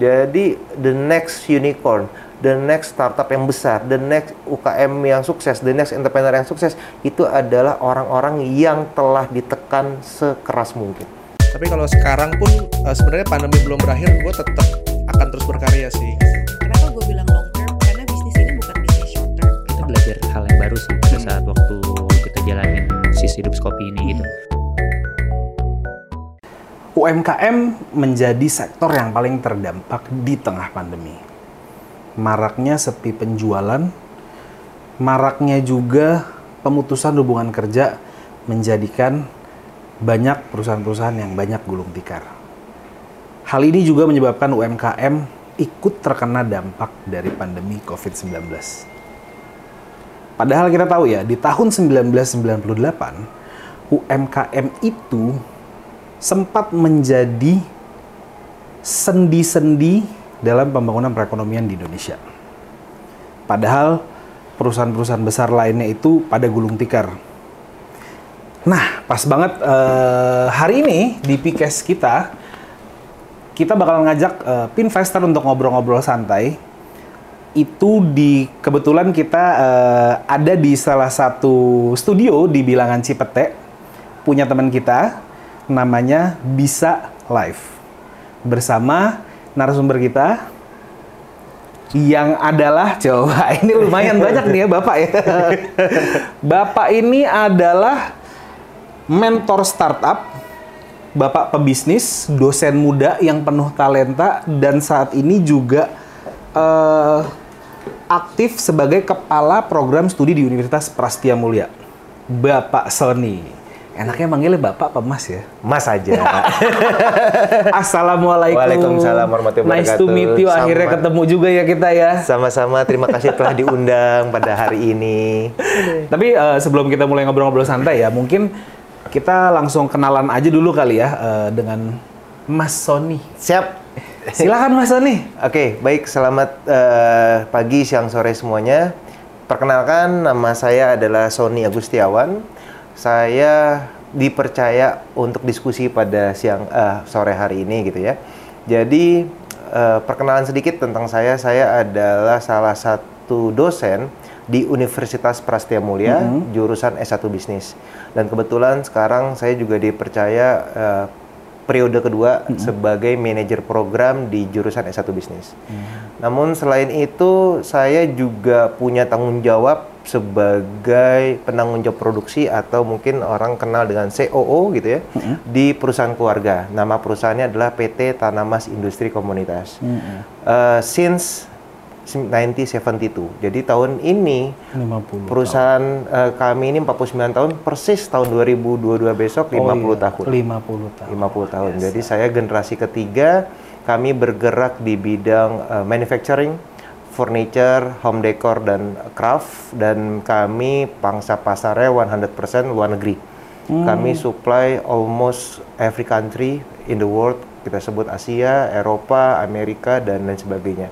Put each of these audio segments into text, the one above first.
Jadi the next unicorn, the next startup yang besar, the next UKM yang sukses, the next entrepreneur yang sukses itu adalah orang-orang yang telah ditekan sekeras mungkin. Tapi kalau sekarang pun uh, sebenarnya pandemi belum berakhir, gue tetap akan terus berkarya sih. Kenapa gue bilang long term? Karena bisnis ini bukan bisnis short term. kita belajar hal yang baru sih pada saat waktu kita jalanin sis hidup kopi ini gitu. UMKM menjadi sektor yang paling terdampak di tengah pandemi. Maraknya sepi penjualan, maraknya juga pemutusan hubungan kerja menjadikan banyak perusahaan-perusahaan yang banyak gulung tikar. Hal ini juga menyebabkan UMKM ikut terkena dampak dari pandemi COVID-19. Padahal kita tahu ya, di tahun 1998, UMKM itu sempat menjadi sendi-sendi dalam pembangunan perekonomian di Indonesia. Padahal perusahaan-perusahaan besar lainnya itu pada gulung tikar. Nah, pas banget eh, hari ini di Pikes kita, kita bakal ngajak eh, Pinvestor untuk ngobrol-ngobrol santai. Itu di kebetulan kita eh, ada di salah satu studio di bilangan Cipete, punya teman kita namanya Bisa Live. Bersama narasumber kita yang adalah coba ini lumayan banyak nih ya Bapak ya. Bapak ini adalah mentor startup, Bapak pebisnis, dosen muda yang penuh talenta dan saat ini juga eh, aktif sebagai kepala program studi di Universitas Prastia Mulia. Bapak Sony. Enaknya manggilnya Bapak apa Mas ya? Mas aja. Assalamualaikum. Waalaikumsalam warahmatullahi Nice to wabarakatuh. meet you. Akhirnya Sama. ketemu juga ya kita ya. Sama-sama, terima kasih telah diundang pada hari ini. Tapi eh, sebelum kita mulai ngobrol-ngobrol santai ya, mungkin kita langsung kenalan aja dulu kali ya eh, dengan Mas Sony. Siap. Silakan Mas Sony. Oke, baik. Selamat eh, pagi, siang, sore semuanya. Perkenalkan, nama saya adalah Sony Agustiawan. Saya dipercaya untuk diskusi pada siang eh, sore hari ini gitu ya. Jadi eh, perkenalan sedikit tentang saya. Saya adalah salah satu dosen di Universitas Prastia Mulia, jurusan S1 Bisnis. Dan kebetulan sekarang saya juga dipercaya eh, periode kedua sebagai manajer program di jurusan S1 Bisnis. Namun selain itu saya juga punya tanggung jawab sebagai penanggung jawab produksi atau mungkin orang kenal dengan COO gitu ya di perusahaan keluarga. Nama perusahaannya adalah PT Tanamas Industri Komunitas. Eh, since 1972. Jadi tahun ini 50 perusahaan eh, kami ini 49 tahun persis tahun 2022 besok 50 Oh iya, tahun. 50 tahun. 50 tahun. Jadi saya generasi ketiga, kami bergerak di bidang uh, manufacturing, furniture, home decor dan craft dan kami pangsa pasarnya 100% luar negeri. Kami supply almost every country in the world. Kita sebut Asia, Eropa, Amerika dan lain sebagainya.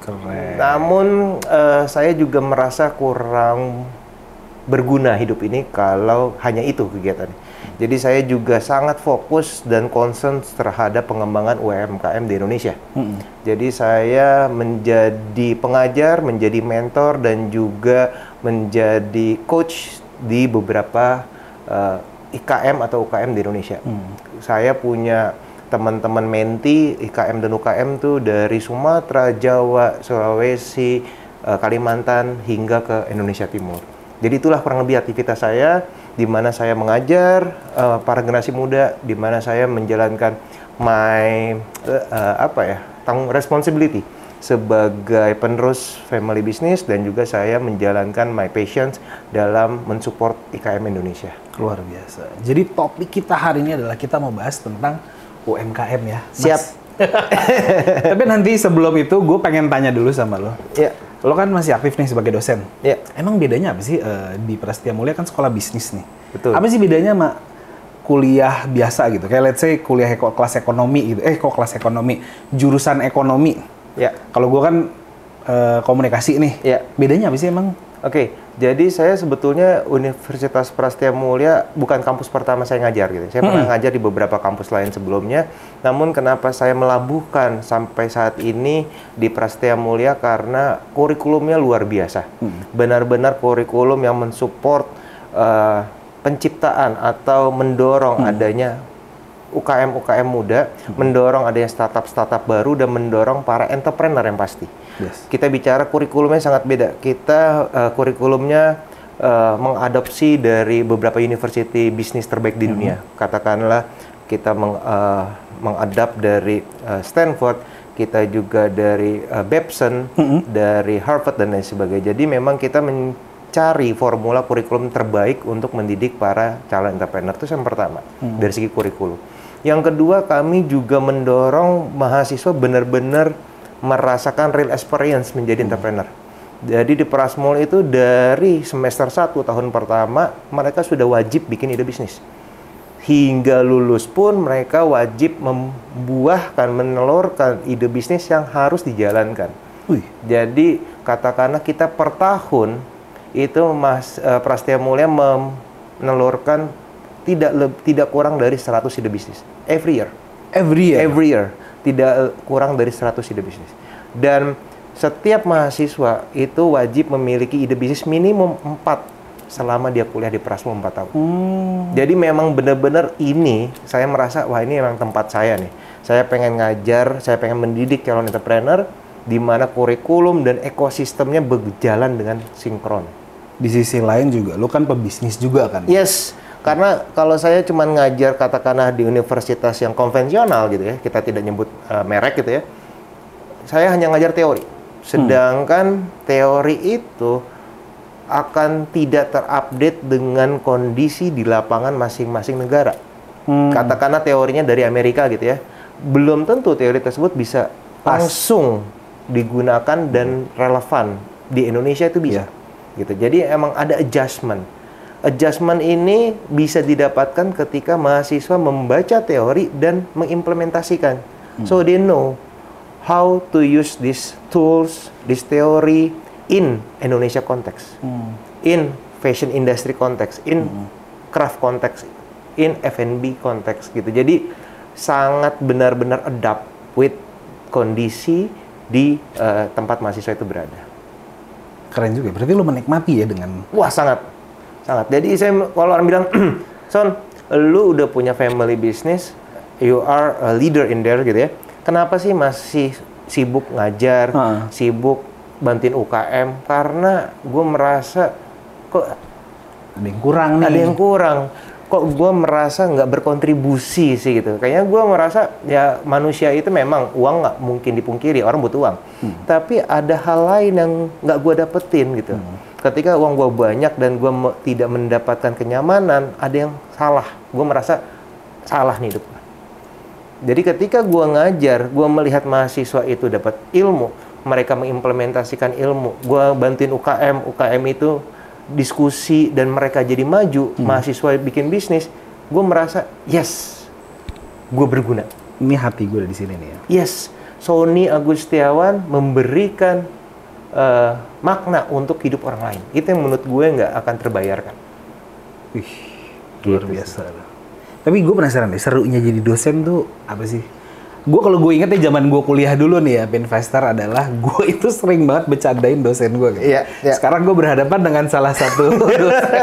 Keren. Namun eh, saya juga merasa kurang berguna hidup ini kalau hanya itu kegiatan. Jadi saya juga sangat fokus dan concern terhadap pengembangan UMKM di Indonesia. Jadi saya menjadi pengajar, menjadi mentor dan juga menjadi coach di beberapa eh, IKM atau UKM di Indonesia. Saya punya teman-teman menti IKM dan UKM tuh dari Sumatera, Jawa, Sulawesi, eh, Kalimantan hingga ke Indonesia Timur. Jadi itulah kurang lebih aktivitas saya di mana saya mengajar eh, para generasi muda, di mana saya menjalankan my eh, eh, apa ya tanggung responsibility sebagai penerus family business dan juga saya menjalankan my passions dalam mensupport IKM Indonesia. Luar biasa. Jadi topik kita hari ini adalah kita mau bahas tentang UMKM ya. Mas. Siap. Tapi nanti sebelum itu gue pengen tanya dulu sama lo. Ya, Lo kan masih aktif nih sebagai dosen. ya. Emang bedanya apa sih eh, di Prastia Mulia kan sekolah bisnis nih? Betul. Apa sih bedanya sama kuliah biasa gitu? Kayak let's say kuliah eko- kelas ekonomi gitu. Eh kok kelas ekonomi? Jurusan ekonomi. Ya. Kalau gue kan eh, komunikasi nih. Ya. Bedanya apa sih emang? Oke, Jadi saya sebetulnya Universitas Prasetya Mulia bukan kampus pertama saya ngajar gitu. Saya pernah ngajar di beberapa kampus lain sebelumnya. Namun kenapa saya melabuhkan sampai saat ini di Prasetya Mulia karena kurikulumnya luar biasa. Benar-benar kurikulum yang mensupport eh, penciptaan atau mendorong adanya UKM-UKM muda, mendorong adanya startup-startup baru dan mendorong para entrepreneur yang pasti. Yes. Kita bicara kurikulumnya sangat beda. Kita eh, kurikulumnya eh, mengadopsi dari beberapa university bisnis terbaik di dunia. Katakanlah kita meng, eh, mengadap dari eh, Stanford, kita juga dari eh, Babson, dari Harvard dan lain sebagainya. Jadi memang kita mencari formula kurikulum terbaik untuk mendidik para calon entrepreneur itu yang pertama dari segi kurikulum. Yang kedua kami juga mendorong mahasiswa benar-benar merasakan real experience menjadi entrepreneur. Jadi di Prasmul itu dari semester 1 tahun pertama mereka sudah wajib bikin ide bisnis. Hingga lulus pun mereka wajib membuahkan, menelurkan ide bisnis yang harus dijalankan. Wih, Jadi katakanlah kita per tahun itu Mas eh, Prasetya Mulia menelurkan tidak tidak kurang dari 100 ide bisnis every year. every year. Every year tidak eh, kurang dari 100 ide bisnis. Dan setiap mahasiswa itu wajib memiliki ide bisnis minimum 4 selama dia kuliah di Prasmo 4 tahun. Hmm. Jadi memang benar-benar ini saya merasa wah ini memang tempat saya nih. Saya pengen ngajar, saya pengen mendidik calon entrepreneur di mana kurikulum dan ekosistemnya berjalan dengan sinkron. Di sisi lain juga, lu kan pebisnis juga kan? Yes, karena kalau saya cuma ngajar katakanlah di universitas yang konvensional gitu ya, kita tidak nyebut eh, merek gitu ya. Saya hanya ngajar teori. Sedangkan teori itu akan tidak terupdate dengan kondisi di lapangan masing-masing negara. Hmm. Katakanlah teorinya dari Amerika gitu ya. Belum tentu teori tersebut bisa Pas. langsung digunakan dan relevan di Indonesia itu bisa. Gitu. Jadi emang ada adjustment. Adjustment ini bisa didapatkan ketika mahasiswa membaca teori dan mengimplementasikan. So they know how to use these tools, this theory in Indonesia konteks, in fashion industry konteks, in craft konteks, in F&B konteks gitu. Jadi sangat benar-benar adapt with kondisi di eh, tempat mahasiswa itu berada. Keren juga. Berarti lu menikmati ya dengan Wah sangat, sangat. Jadi saya kalau orang bilang, Son, lu udah punya family business, you are a leader in there gitu ya. Kenapa sih masih sibuk ngajar, Heeh. sibuk bantuin UKM? Karena gue merasa kok ada yang kurang nih. ada yang kurang. Kok gue merasa nggak berkontribusi sih gitu. Kayaknya gue merasa ya manusia itu memang uang nggak mungkin dipungkiri orang butuh uang. Tapi ada hal lain yang nggak gue dapetin gitu. Ketika uang gue banyak dan gue me- tidak mendapatkan kenyamanan, ada yang salah. Gue merasa salah nih hidup gue. Jadi ketika gue ngajar, gue melihat mahasiswa itu dapat ilmu, mereka mengimplementasikan ilmu. Gue bantuin UKM, UKM itu diskusi dan mereka jadi maju, mahasiswa bikin bisnis. Gue merasa yes, gue berguna. Ini hati gue di sini nih ya. Yes, Sony Agustiawan memberikan eh, makna untuk hidup orang lain. Itu yang menurut gue nggak akan terbayarkan. Wih, luar biasa. Tapi gue penasaran deh, serunya jadi dosen tuh apa sih? Gue kalau gue inget ya zaman gue kuliah dulu nih ya, Pinvestor adalah gue itu sering banget bercandain dosen gue. Kan? Iya, iya. Sekarang gue berhadapan dengan salah satu dosen.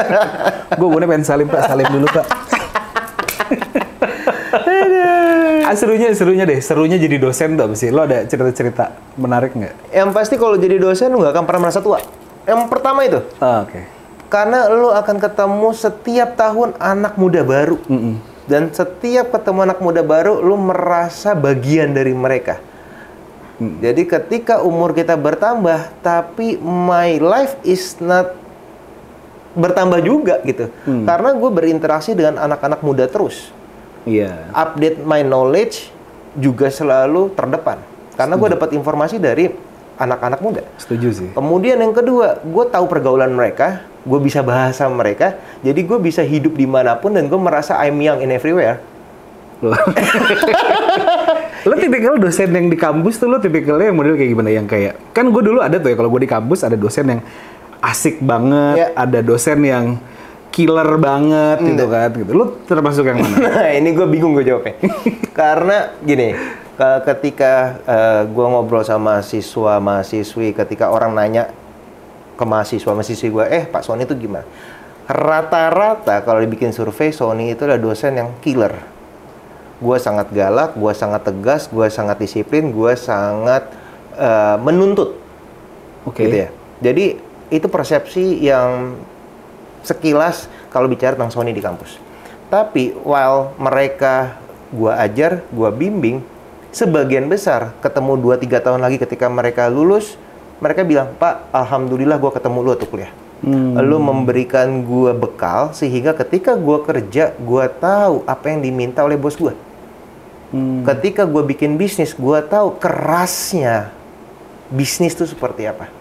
gue boleh pengen salim pak, salim dulu pak. ah, serunya, serunya deh, serunya jadi dosen tuh apa sih? Lo ada cerita-cerita menarik nggak? Yang pasti kalau jadi dosen lu nggak akan pernah merasa tua. Yang pertama itu, Ah, Oke. karena lu akan ketemu setiap tahun anak muda baru. Dan setiap ketemu anak muda baru, lu merasa bagian dari mereka. Jadi ketika umur kita bertambah, tapi my life is not bertambah juga gitu. Karena gue berinteraksi dengan anak-anak muda terus. Iya. Update my knowledge juga selalu terdepan. Karena gue dapat informasi dari anak-anak muda. Setuju sih. Kemudian yang kedua, gue tahu pergaulan mereka, gue bisa bahasa mereka, jadi gue bisa hidup di mana pun dan gue merasa I'm young in everywhere. lo tipikal dosen yang di kampus tuh lo tipikalnya yang model kayak gimana yang kayak kan gue dulu ada tuh ya kalau gue di kampus ada dosen yang asik banget, Ya. ada dosen yang killer banget gitu kan gitu. Lu termasuk yang mana? Nah, ini gue bingung gue jawabnya. Karena gini, ke- ketika gue ngobrol sama siswa mahasiswi, ketika orang nanya ke mahasiswa mahasiswi gue, eh Pak Sony itu gimana? Rata-rata kalau dibikin survei Sony itu adalah dosen yang killer. Gue sangat galak, gue sangat tegas, gue sangat disiplin, gue sangat eh, menuntut Oke. gitu ya. Jadi itu persepsi yang sekilas kalau bicara tentang Sony di kampus. Tapi while mereka gua ajar, gua bimbing, sebagian besar ketemu 2-3 tahun lagi ketika mereka lulus, mereka bilang, "Pak, alhamdulillah gua ketemu lu waktu kuliah." Lu memberikan gua bekal sehingga ketika gua kerja, gua tahu apa yang diminta oleh bos gua. Ketika gua bikin bisnis, gua tahu kerasnya bisnis itu seperti apa.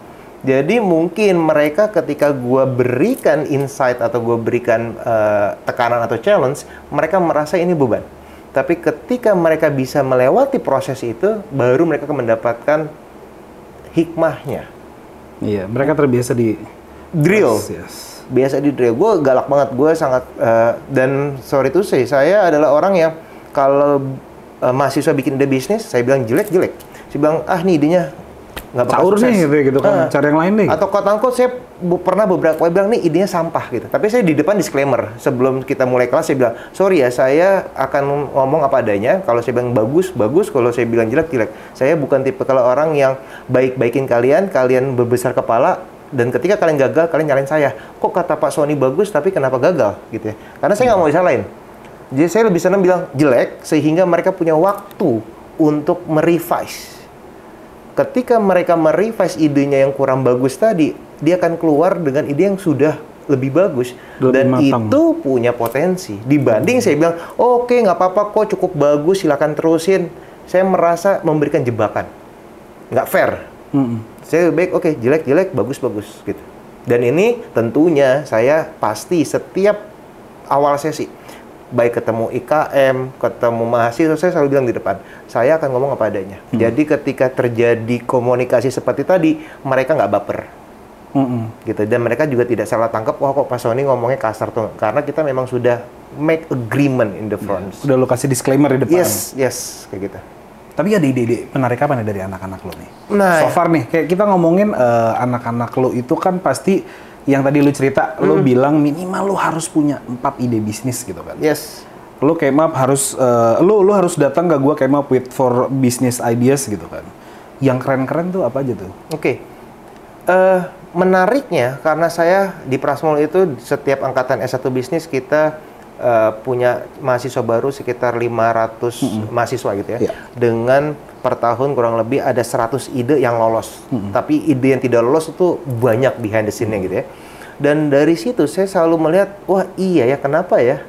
Jadi mungkin mereka ketika gua berikan insight atau gua berikan eh, tekanan atau challenge, mereka merasa ini beban. Tapi ketika mereka bisa melewati proses itu, baru mereka akan mendapatkan hikmahnya. Iya, mereka terbiasa di Drill. Yes, yes. Biasa di drill. Gue galak banget. Gue sangat eh, dan sorry to say, saya adalah orang yang kalau eh, mahasiswa bikin ide bisnis, saya bilang jelek jelek. Saya bilang ah nih idenya nggak bakal sukses. nih gitu, gitu kan. Ah. Cari yang lain deh. Atau quote unquote saya bu- pernah beberapa kali bilang nih idenya sampah gitu. Tapi saya di depan disclaimer sebelum kita mulai kelas saya bilang sorry ya saya akan ngomong apa adanya. Kalau saya bilang bagus bagus, kalau saya bilang jelek jelek. Saya bukan tipe kalau orang yang baik-baikin kalian, kalian berbesar kepala dan ketika kalian gagal kalian nyalain saya. Kok kata Pak Sony bagus tapi kenapa gagal gitu ya? Karena saya nggak mau disalahin. Jadi saya lebih senang bilang jelek sehingga mereka punya waktu untuk merevise ketika mereka merevise idenya yang kurang bagus tadi, dia akan keluar dengan ide yang sudah lebih bagus Lebih dan matang. itu punya potensi. Dibanding saya bilang, oke nggak apa-apa kok cukup bagus, silakan terusin. Saya merasa memberikan jebakan, nggak fair. Mm-mm. Saya baik, oke jelek-jelek, bagus-bagus gitu. Dan ini tentunya saya pasti setiap awal sesi, baik ketemu IKM, ketemu mahasiswa, saya selalu bilang di depan, saya akan ngomong apa adanya. Jadi ketika terjadi komunikasi seperti tadi, mereka nggak baper Mm-mm. gitu dan mereka juga tidak salah tangkap wah kok Pak Sony ngomongnya kasar tuh karena kita memang sudah make agreement in the front Udah lo kasih disclaimer di depan. yes yes kayak gitu Tapi ada ide-ide menarik apa nih dari anak-anak lo nih? Nah, so far nih, kayak kita ngomongin eh, anak-anak lo itu kan pasti yang tadi lo cerita, Hmm. bilang minimal lo harus punya empat ide bisnis gitu kan. yes came up harus, eh, lo lo harus datang ke gua up with for business ideas gitu kan. Yang keren-keren tuh apa aja tuh? Oke. Eh, menariknya karena saya di Prasmul itu setiap angkatan S1 bisnis kita eh, punya mahasiswa baru sekitar 500 mahasiswa gitu ya. Iya. Dengan per tahun kurang lebih ada 100 ide yang lolos. Tapi ide yang tidak lolos itu banyak behind the scene-nya gitu ya. Dan dari situ saya selalu melihat, wah iya ya kenapa ya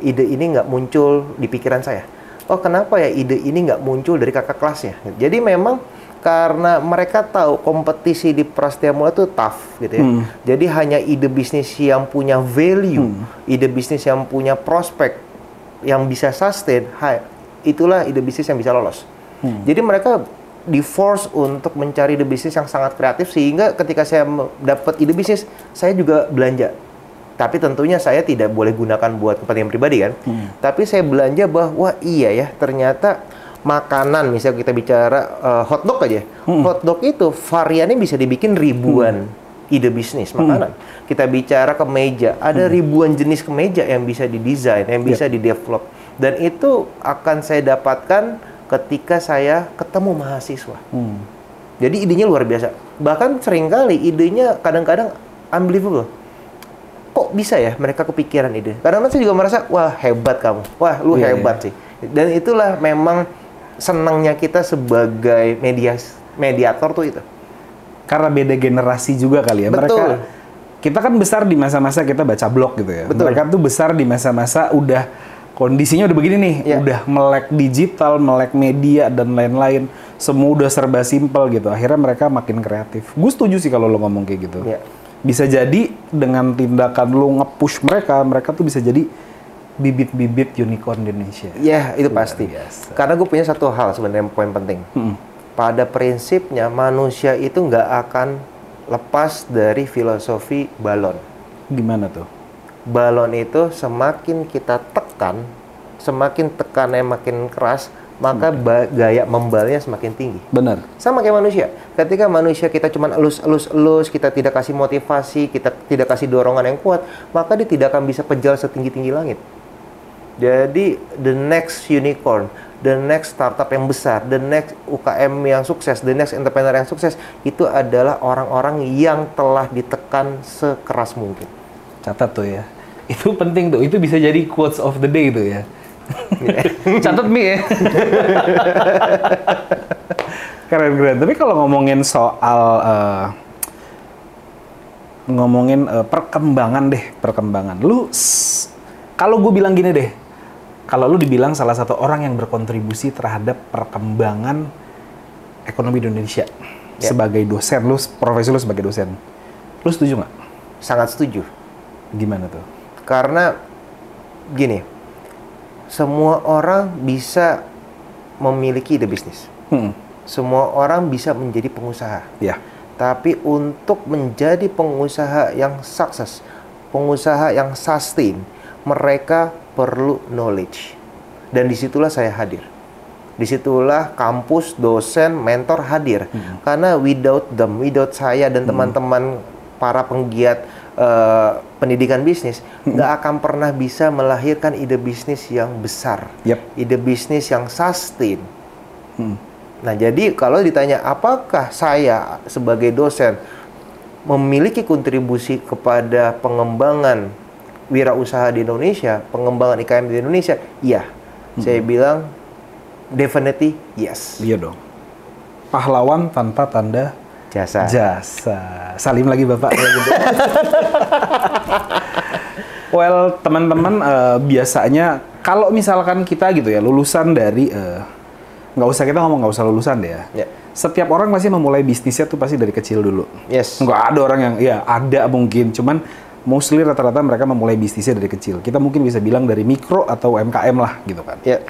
ide ini nggak muncul di pikiran saya. Oh kenapa ya ide ini nggak muncul dari kakak kelasnya. Jadi memang karena mereka tahu kompetisi di Prasetya Mula itu tough gitu ya. Jadi hanya ide bisnis yang punya value, ide bisnis yang punya prospek, yang bisa sustain, hai, itulah ide bisnis yang bisa lolos. Jadi mereka di force untuk mencari ide bisnis yang sangat kreatif sehingga ketika saya dapat ide bisnis, saya juga belanja. Tapi tentunya saya tidak boleh gunakan buat kepentingan pribadi kan. Tapi saya belanja bahwa iya ya ternyata makanan misalnya kita bicara eh, hotdog aja. Hotdog itu variannya bisa dibikin ribuan ide bisnis makanan. Kita bicara kemeja, ada ribuan jenis kemeja yang bisa didesain, yang bisa didevelop. Dan itu akan saya dapatkan ketika saya ketemu mahasiswa. Hmm. Jadi idenya luar biasa. Bahkan sering kali idenya kadang-kadang unbelievable. Kok bisa ya mereka kepikiran ide? Kadang-kadang saya juga merasa, wah hebat kamu. Wah lu Iya, hebat sih. Dan itulah memang senangnya kita sebagai media mediator tuh itu. Karena beda generasi juga kali ya. Betul. Mereka kita kan besar di masa-masa kita baca blog gitu ya. Betul. Mereka tuh besar di masa-masa udah kondisinya udah begini nih, Iya. udah melek digital, melek media dan lain-lain. Semua udah serba simpel gitu. Akhirnya mereka makin kreatif. Gue setuju sih kalau lo ngomong kayak gitu. Iya. Bisa jadi dengan tindakan lo nge-push mereka, mereka tuh bisa jadi bibit-bibit unicorn di Indonesia. Ya itu pasti. biasa. Karena gue punya satu hal sebenarnya poin penting. Mm-mm. Pada prinsipnya manusia itu nggak akan lepas dari filosofi balon. Gimana tuh? Balon itu semakin kita tekan, semakin tekannya makin keras, maka ba- gaya membalnya semakin tinggi. Benar. Sama kayak manusia. Ketika manusia kita cuma elus-elus-elus, kita tidak kasih motivasi, kita tidak kasih dorongan yang kuat, maka dia tidak akan bisa pejal setinggi-tinggi langit. Jadi the next unicorn, the next startup yang besar, the next UKM yang sukses, the next entrepreneur yang sukses itu adalah orang-orang yang telah ditekan sekeras mungkin. Catat tuh ya. Itu penting tuh. Itu bisa jadi quotes of the day tuh ya. Catat Mi ya. keren keren. Tapi kalau ngomongin soal eh, ngomongin eh, perkembangan deh, perkembangan. Lu kalau gue bilang gini deh, kalau lu dibilang salah satu orang yang berkontribusi terhadap perkembangan ekonomi Indonesia Ya. sebagai dosen, lu profesi lu sebagai dosen, lu setuju nggak? Sangat setuju. Gimana tuh? Karena gini, semua orang bisa memiliki ide bisnis. Hmm. Semua orang bisa menjadi pengusaha. Ya. Tapi untuk menjadi pengusaha yang sukses, pengusaha yang sustain, mereka perlu knowledge. Dan di situlah saya hadir. Di situlah kampus, dosen, mentor hadir. Karena without them, without saya dan teman-teman para penggiat eh, pendidikan bisnis, nggak akan pernah bisa melahirkan ide bisnis yang besar. Yap. Ide bisnis yang sustain. Hmm. Nah, jadi kalau ditanya apakah saya sebagai dosen memiliki kontribusi kepada pengembangan wirausaha di Indonesia, pengembangan IKM di Indonesia? Iya. Saya bilang definitely yes. Iya dong. Pahlawan tanpa tanda Jasa. jasa. Salim lagi Bapak. Gitu. well, teman-teman eh, biasanya kalau misalkan kita gitu ya lulusan dari eh, nggak usah kita ngomong nggak usah lulusan deh ya. Ya. Setiap orang pasti memulai bisnisnya tuh pasti dari kecil dulu. Yes. Nggak ada orang yang ya ada mungkin, cuman mostly rata-rata mereka memulai bisnisnya dari kecil. Kita mungkin bisa bilang dari mikro atau UMKM lah gitu kan. Ya.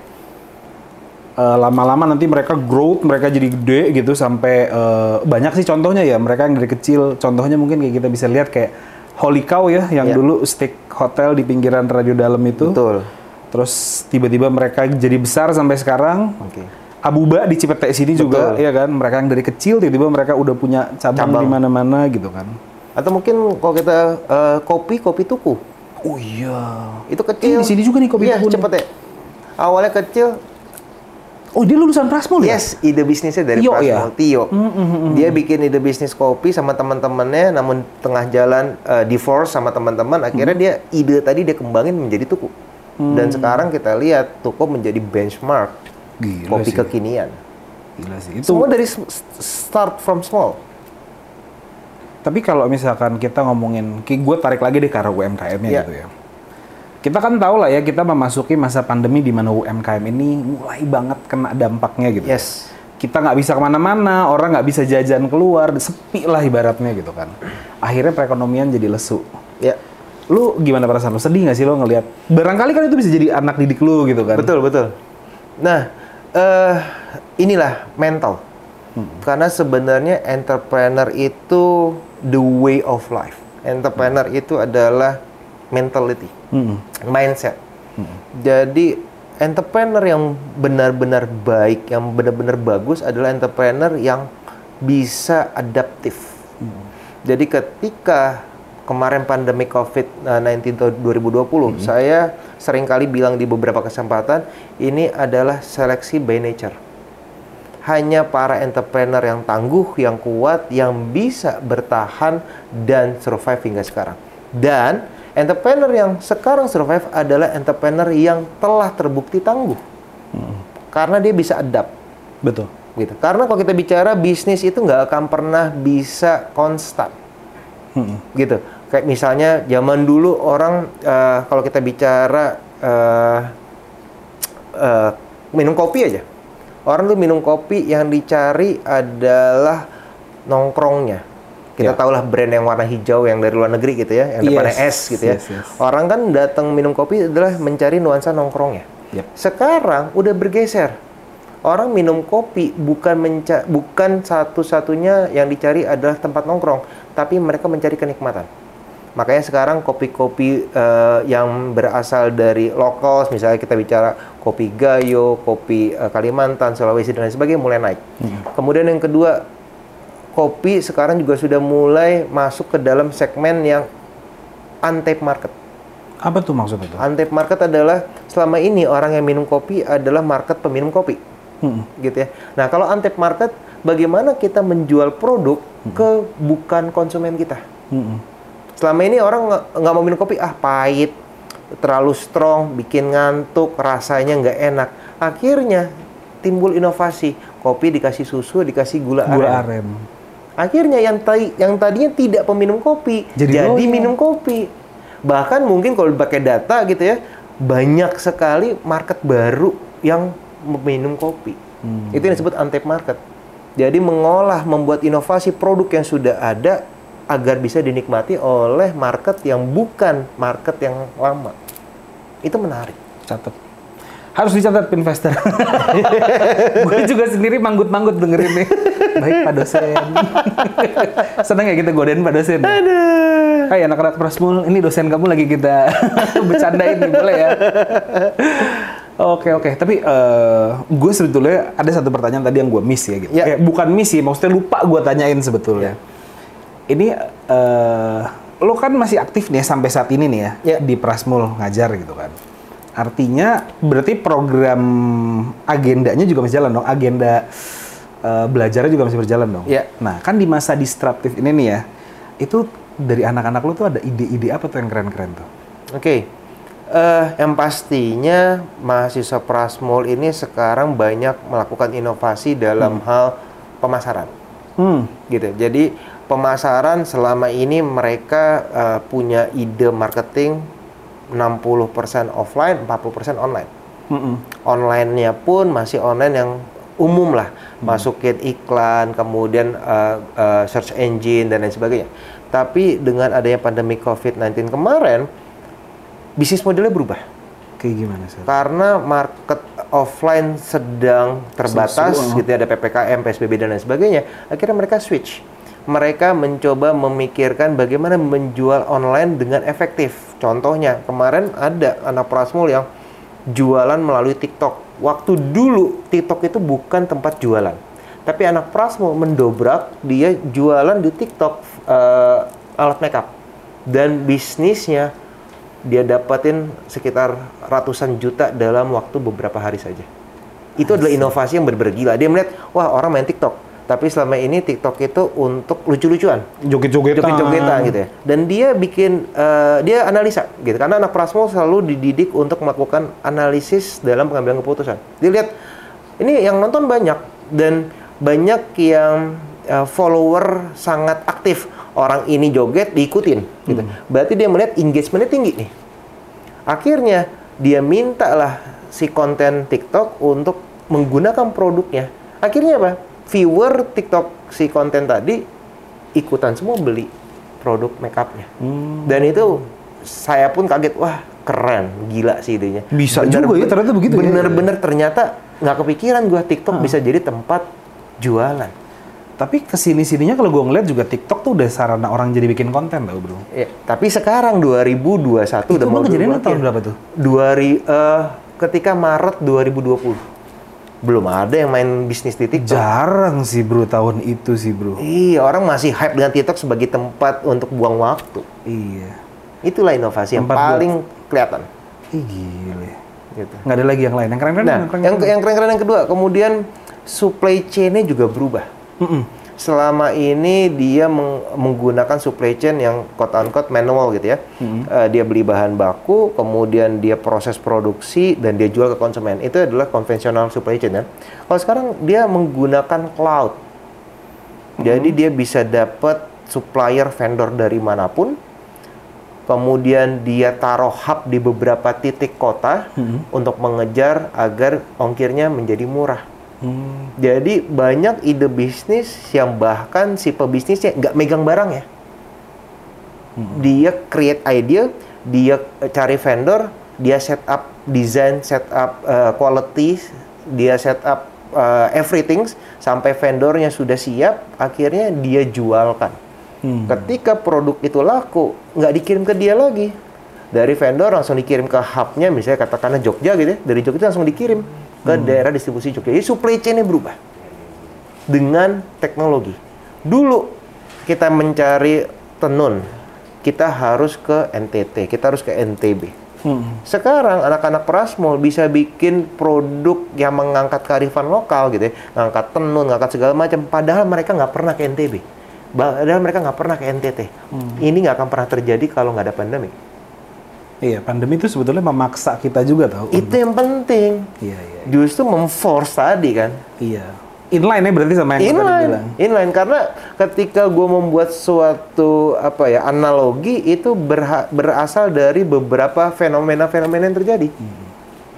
Eh, lama-lama nanti mereka growth, mereka jadi gede gitu sampai eh, banyak sih contohnya ya mereka yang dari kecil. Contohnya mungkin kayak kita bisa lihat kayak Holy Cow ya yang Ya. dulu steak hotel di pinggiran radio dalam itu. Betul. Terus tiba-tiba mereka jadi besar sampai sekarang. Oke. Abuba di Cipete sini juga Betul. ya kan mereka yang dari kecil tiba-tiba mereka udah punya cabang, Cabang. di mana-mana gitu kan. Atau mungkin kalau kita eh, kopi, kopi tuku. Oh iya. Itu Eh, kecil. di sini juga nih kopi Iya, tuku nih. cepet ya. Awalnya kecil, Oh dia lulusan Prasmul ya? Yes, ide bisnisnya dari Tio Prasmul, ya? Tio. Dia bikin ide bisnis kopi sama teman-temannya, namun tengah jalan eh, divorce sama teman-teman, akhirnya dia ide tadi dia kembangin menjadi tuku. Dan sekarang kita lihat tuku menjadi benchmark Gila kopi sih. kekinian. Gila sih. Itu Semua dari start from small. Tapi kalau misalkan kita ngomongin, gue tarik lagi deh ke arah UMKM-nya Iya. gitu ya. Kita kan tahu lah ya, kita memasuki masa pandemi di mana UMKM ini mulai banget kena dampaknya gitu. Yes. Kita nggak bisa ke mana-mana, orang nggak bisa jajan keluar, sepi lah ibaratnya gitu kan. Akhirnya perekonomian jadi lesu. Ya, Lu gimana perasaan lu? Sedih nggak sih lo ngelihat? Barangkali kan itu bisa jadi anak didik lu gitu kan? betul betul. Nah, eh inilah mental. Karena sebenarnya entrepreneur itu the way of life. Entrepreneur itu adalah mentality. Mm-mm. mindset. Jadi entrepreneur yang benar-benar baik, yang benar-benar bagus adalah entrepreneur yang bisa adaptif. Jadi ketika kemarin pandemi COVID-19 tahun 2020, saya sering kali bilang di beberapa kesempatan, ini adalah seleksi by nature. Hanya para entrepreneur yang tangguh, yang kuat, yang bisa bertahan dan survive hingga sekarang. Dan entrepreneur yang sekarang survive adalah entrepreneur yang telah terbukti tangguh. Karena dia bisa adapt Betul. gitu. Karena kalau kita bicara bisnis itu nggak akan pernah bisa konstan, Mm-mm. gitu. Kayak misalnya zaman dulu orang eh, kalau kita bicara eh, eh, minum kopi aja, orang tuh minum kopi yang dicari adalah nongkrongnya. Kita Ya. tahulah brand yang warna hijau yang dari luar negeri gitu ya, yang depannya Yes, S gitu ya. yes, yes. Orang kan datang minum kopi adalah mencari nuansa nongkrongnya. Yep. Sekarang udah bergeser. orang minum kopi bukan menca bukan satu-satunya yang dicari adalah tempat nongkrong, tapi mereka mencari kenikmatan. Makanya sekarang kopi-kopi eh, yang berasal dari lokal, misalnya kita bicara kopi Gayo, kopi eh, Kalimantan, Sulawesi dan lain sebagainya mulai naik. Kemudian yang kedua, kopi sekarang juga sudah mulai masuk ke dalam segmen yang untapped market. Apa tuh maksudnya? Untapped market adalah selama ini orang yang minum kopi adalah market peminum kopi, Mm-mm. gitu ya. Nah kalau untapped market, bagaimana kita menjual produk ke bukan konsumen kita? Mm-mm. Selama ini orang nggak mau minum kopi, ah pahit, terlalu strong, bikin ngantuk, rasanya nggak enak. Akhirnya timbul inovasi, kopi dikasih susu, dikasih gula, Gula aren. aren. Akhirnya yang tadi yang tadinya tidak peminum kopi Jadi jadi, minum kopi. Bahkan mungkin kalau pakai data gitu ya, banyak sekali market baru yang meminum kopi. Hmm. Itu yang disebut untapped market. Jadi mengolah, membuat inovasi produk yang sudah ada agar bisa dinikmati oleh market yang bukan market yang lama. Itu menarik. Catat. Harus dicatat investor. Gue juga sendiri manggut-manggut dengerin nih. Baik Pak dosen. Seneng ya kita godain Pak dosen. Aduh. Hai anak-anak Prasmul, ini dosen kamu lagi kita bercandain nih, boleh ya? Oke oke, tapi eh, gue sebetulnya ada satu pertanyaan tadi yang gue miss ya gitu. Ya. Eh, bukan miss sih, maksudnya lupa gue tanyain sebetulnya. Ini eh, lo kan masih aktif nih sampai saat ini nih ya, Ya. di Prasmul ngajar gitu kan. Artinya berarti program agendanya juga masih jalan dong, agenda eh, belajarnya juga masih berjalan dong. Ya. Nah kan di masa disruptif ini nih ya, itu dari anak-anak lo tuh ada ide-ide apa tuh yang keren-keren tuh? Oke, eh, yang pastinya mahasiswa Prasmul ini sekarang banyak melakukan inovasi dalam hal pemasaran, Hmm, gitu. Jadi pemasaran selama ini mereka eh, punya ide marketing 60% offline, 40% online. mm-mm. Online-nya pun masih online yang umum lah, masukin iklan, kemudian eh, eh, search engine dan lain sebagainya. Tapi dengan adanya pandemi COVID-19 kemarin, bisnis modelnya berubah kayak gimana sih? karena market offline sedang terbatas Sesu- gitu ya, ada ppkm psbb dan lain sebagainya akhirnya mereka switch mereka mencoba memikirkan bagaimana menjual online dengan efektif contohnya kemarin ada anak prasmul yang jualan melalui tiktok waktu dulu tiktok itu bukan tempat jualan tapi anak prasmul mendobrak dia jualan di tiktok eh, alat makeup dan bisnisnya dia dapatin sekitar ratusan juta dalam waktu beberapa hari saja. Itu adalah inovasi yang benar-benar gila. Dia melihat, wah orang main TikTok. Tapi selama ini TikTok itu untuk lucu-lucuan. Joget-jogetan. Joget-jogetan gitu ya. Dan dia bikin, eh, dia analisa gitu. Karena anak Prasmo selalu dididik untuk melakukan analisis dalam pengambilan keputusan. Dia lihat, ini yang nonton banyak. Dan banyak yang eh, follower sangat aktif. Orang ini joget, diikutin gitu. Berarti dia melihat engagementnya tinggi nih. Akhirnya dia mintalah si konten TikTok untuk menggunakan produknya. Akhirnya apa? Viewer TikTok si konten tadi ikutan semua beli produk makeupnya. Hmm. Dan itu saya pun kaget, wah keren, gila sih idenya. Bisa juga ya, ternyata begitu ya. Bener-bener ternyata nggak kepikiran gua TikTok bisa jadi tempat jualan. Tapi ke sini-sininya kalau gue ngeliat juga TikTok tuh udah sarana orang jadi bikin konten tau bro. Ya, tapi sekarang 2021 Itu udah mau berubah tahun ya. berapa tuh? Dua ri- eh, ketika Maret 2020. Belum ada yang main bisnis di TikTok. Jarang sih bro tahun itu sih bro. Iya, orang masih hype dengan TikTok sebagai tempat untuk buang waktu. Iya. Itulah inovasi yang Tempat buat- paling kelihatan. Ih gile. Gitu. Nggak ada lagi yang lain. Yang keren-keren Nah, keren-keren. yang yang keren-keren yang kedua, kemudian supply chain-nya juga berubah. Mm-mm. Selama ini dia meng- menggunakan supply chain yang quote unquote manual gitu ya. Eh, dia beli bahan baku, kemudian dia proses produksi dan dia jual ke konsumen. Itu adalah konvensional supply chain ya. Kalau sekarang dia menggunakan cloud. Jadi dia bisa dapat supplier vendor dari mana pun. Kemudian dia taruh hub di beberapa titik kota untuk mengejar agar ongkirnya menjadi murah. Hmm. Jadi banyak ide bisnis yang bahkan si pebisnisnya nggak megang barang ya. Dia create idea, dia eh, cari vendor, dia set up design, set up eh, quality, dia set up uh, everything sampai vendornya sudah siap, akhirnya dia jualkan. Hmm. Ketika produk itu laku, nggak dikirim ke dia lagi. Dari vendor langsung dikirim ke hubnya, misalnya katakanlah Jogja gitu ya. Dari Jogja itu langsung dikirim ke daerah distribusi Jogja. Jadi supply chain-nya berubah dengan teknologi. Dulu kita mencari tenun, kita harus ke NTT, kita harus ke NTB. Hmm. Sekarang anak-anak Prasmol bisa bikin produk yang mengangkat kearifan lokal gitu ya, ngangkat tenun, ngangkat segala macam. Padahal mereka nggak pernah ke NTB, padahal mereka nggak pernah ke NTT. Ini nggak akan pernah terjadi kalau nggak ada pandemi. Iya, pandemi itu sebetulnya memaksa kita juga tahu. Itu yang penting. Iya, iya. Justru memforce tadi kan. Iya. Inline ya berarti sama yang tadi Inline, bilang. inline karena ketika gue membuat suatu apa ya analogi itu berha- berasal dari beberapa fenomena-fenomena yang terjadi, Hmm.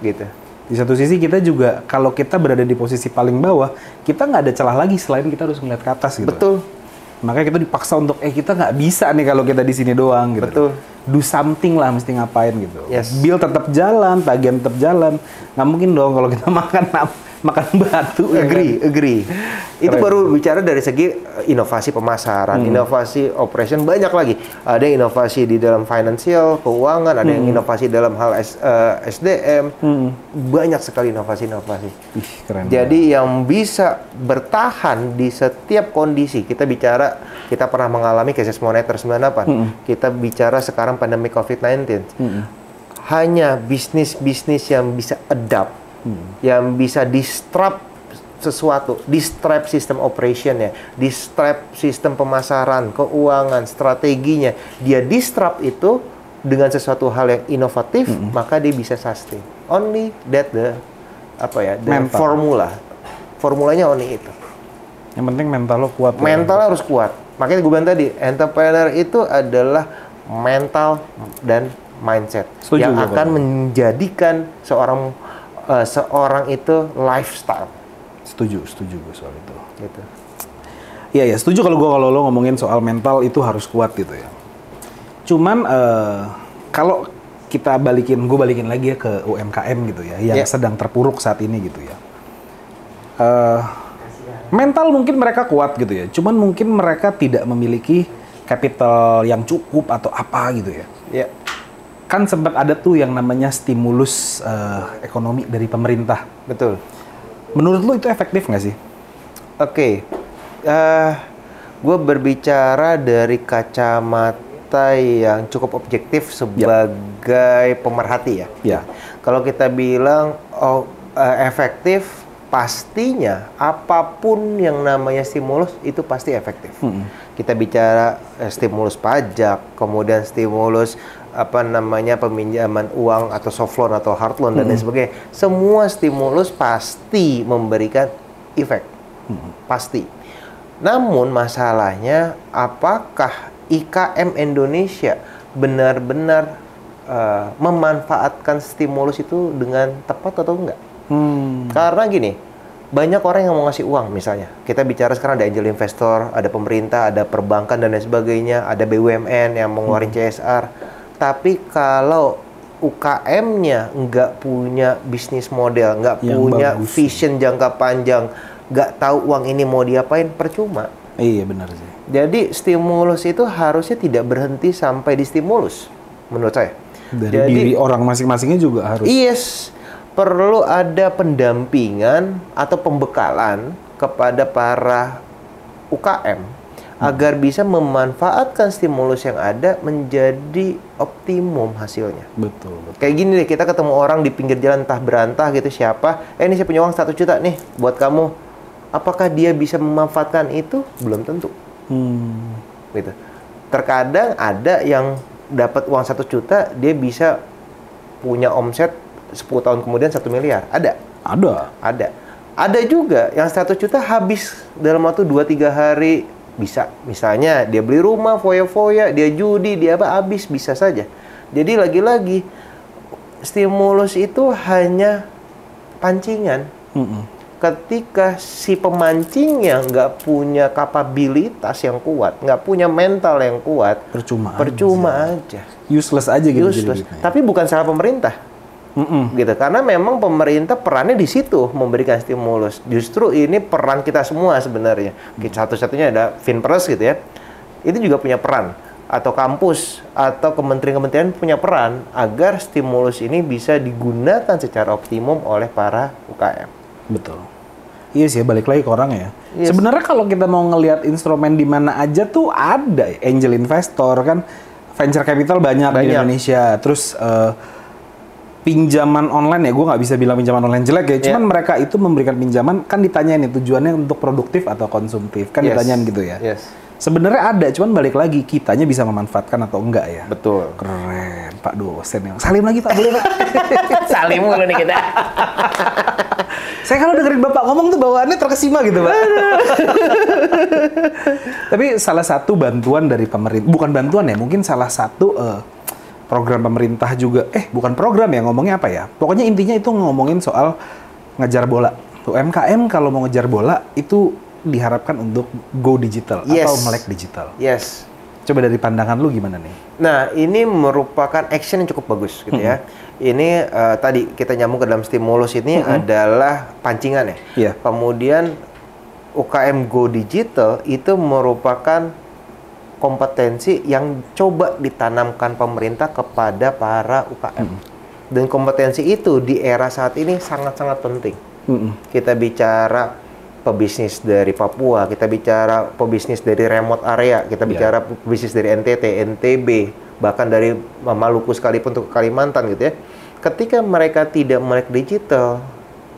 gitu. Di satu sisi kita juga kalau kita berada di posisi paling bawah, kita nggak ada celah lagi selain kita harus ngeliat ke atas gitu. Betul, Makanya kita dipaksa untuk eh kita nggak bisa nih kalau kita di sini doang gitu. Betul. Do something lah mesti ngapain gitu. Yes. Bill tetap jalan, tagihan tetap jalan. Nggak mungkin dong kalau kita makan makan batu. ya agree, kan? agree. Itu baru bicara dari segi eh, inovasi pemasaran, Hmm. inovasi operation banyak lagi. Ada yang inovasi di dalam financial, keuangan, ada yang inovasi dalam hal S- eh, SDM. Hmm. Banyak sekali inovasi-inovasi. Ih, keren. Jadi yang bisa bertahan di setiap kondisi, kita bicara kita pernah mengalami krisis moneter 98. Kita bicara sekarang pandemi COVID-19. Hanya bisnis-bisnis yang bisa adapt, yang bisa disrupt sesuatu, disrupt sistem operation ya, disrupt sistem pemasaran, keuangan, strateginya, dia disrupt itu dengan sesuatu hal yang inovatif, maka dia bisa sustain. Only that the apa ya, the Mental. formula. Formulanya only itu. Yang penting mental lo kuat. ya. Mental harus kuat. Makanya gue bilang tadi, entrepreneur itu adalah mental dan mindset Setuju yang akan menjadikan seorang eh, seorang itu lifestyle Setuju, setuju gue soal itu. gitu. Iya ya, setuju kalau gue kalau lo ngomongin soal mental itu harus kuat gitu ya. Cuman eh, kalau kita balikin, gue balikin lagi ya ke UMKM gitu ya, yang Ya. sedang terpuruk saat ini gitu ya. Eh, mental mungkin mereka kuat gitu ya, cuman mungkin mereka tidak memiliki capital yang cukup atau apa gitu ya. Ya, Kan sempat ada tuh yang namanya stimulus eh, ekonomi dari pemerintah. betul. Menurut lo itu efektif nggak sih? Oke, eh gue berbicara dari kacamata yang cukup objektif sebagai pemerhati ya. Ya. Kalau kita bilang oh eh, efektif, pastinya apa pun yang namanya stimulus itu pasti efektif. Kita bicara eh, stimulus pajak, kemudian stimulus apa namanya peminjaman uang atau soft loan atau hard loan dan lain sebagainya. Semua stimulus pasti memberikan efek. Pasti. Namun masalahnya apakah IKM Indonesia benar-benar eh, memanfaatkan stimulus itu dengan tepat atau enggak? Hmm. Karena gini, banyak orang yang mau ngasih uang misalnya. Kita bicara sekarang ada angel investor, ada pemerintah, ada perbankan dan lain sebagainya, ada BUMN yang mau ngeluarin CSR. Tapi kalau UKM-nya nggak punya bisnis model, nggak punya bagus. vision jangka panjang, nggak tahu uang ini mau diapain, percuma. Iya benar sih. Jadi stimulus itu harusnya tidak berhenti sampai di stimulus, menurut saya. Dari Jadi- diri orang masing-masingnya juga harus. Yes, perlu ada pendampingan atau pembekalan kepada para UKM agar bisa memanfaatkan stimulus yang ada menjadi optimum hasilnya. Betul, betul. Kayak gini deh, kita ketemu orang di pinggir jalan entah berantah gitu siapa, eh ini saya punya uang 1 juta nih buat kamu. Apakah dia bisa memanfaatkan itu? Belum tentu Hmm. gitu. Terkadang ada yang dapat uang satu juta, dia bisa punya omset 10 tahun kemudian satu miliar. Ada, Ada. ada. Ada juga yang satu juta habis dalam waktu 2-3 hari bisa. Misalnya dia beli rumah foya-foya, dia judi, dia apa habis bisa saja. Jadi lagi-lagi stimulus itu hanya pancingan Mm-mm. ketika si pemancingnya nggak punya kapabilitas yang kuat, nggak punya mental yang kuat, Percuma. percuma aja, Useless aja gitu. useless. jadi. Tapi bukan salah pemerintah. Mm-mm. gitu karena memang pemerintah perannya di situ memberikan stimulus justru ini peran kita semua sebenarnya Kita satu-satunya ada Finpres gitu ya itu juga punya peran atau kampus atau kementerian-kementerian punya peran agar stimulus ini bisa digunakan secara optimum oleh para UKM Betul. Iya sih, balik lagi ke orang ya. Yes. Sebenarnya kalau kita mau ngelihat instrumen di mana aja tuh ada angel investor kan, venture capital banyak, di Banyak. Indonesia. Terus eh, pinjaman online ya, gue nggak bisa bilang pinjaman online jelek ya. Cuman Yeah. mereka itu memberikan pinjaman kan ditanyain nih tujuannya untuk produktif atau konsumtif kan Yes. ditanyain gitu ya. yes Sebenarnya ada, cuman balik lagi kitanya bisa memanfaatkan atau enggak ya. betul Keren, Pak dosen yang salim lagi Pak boleh Pak. salim mulu nih kita Saya kalau dengerin Bapak ngomong tuh bawaannya terkesima gitu, Pak. Tapi salah satu bantuan dari pemerintah, bukan bantuan ya, mungkin salah satu eh, program pemerintah juga, eh bukan program ya, ngomongnya apa ya? Pokoknya intinya itu ngomongin soal ngejar bola. UMKM kalau mau ngejar bola itu diharapkan untuk go digital Yes. atau melek digital. yes Coba dari pandangan lu gimana nih? Nah, ini merupakan action yang cukup bagus gitu ya. Ini eh, tadi kita nyambung ke dalam stimulus ini adalah pancingan ya. Iya. Kemudian UKM Go Digital itu merupakan kompetensi yang coba ditanamkan pemerintah kepada para UKM. Dan kompetensi itu di era saat ini sangat-sangat penting. Mm-mm. Kita bicara pebisnis dari Papua, kita bicara pebisnis dari remote area, kita Iya. bicara pebisnis dari NTT, NTB, bahkan dari Maluku sekalipun untuk Kalimantan gitu ya. Ketika mereka tidak melek digital,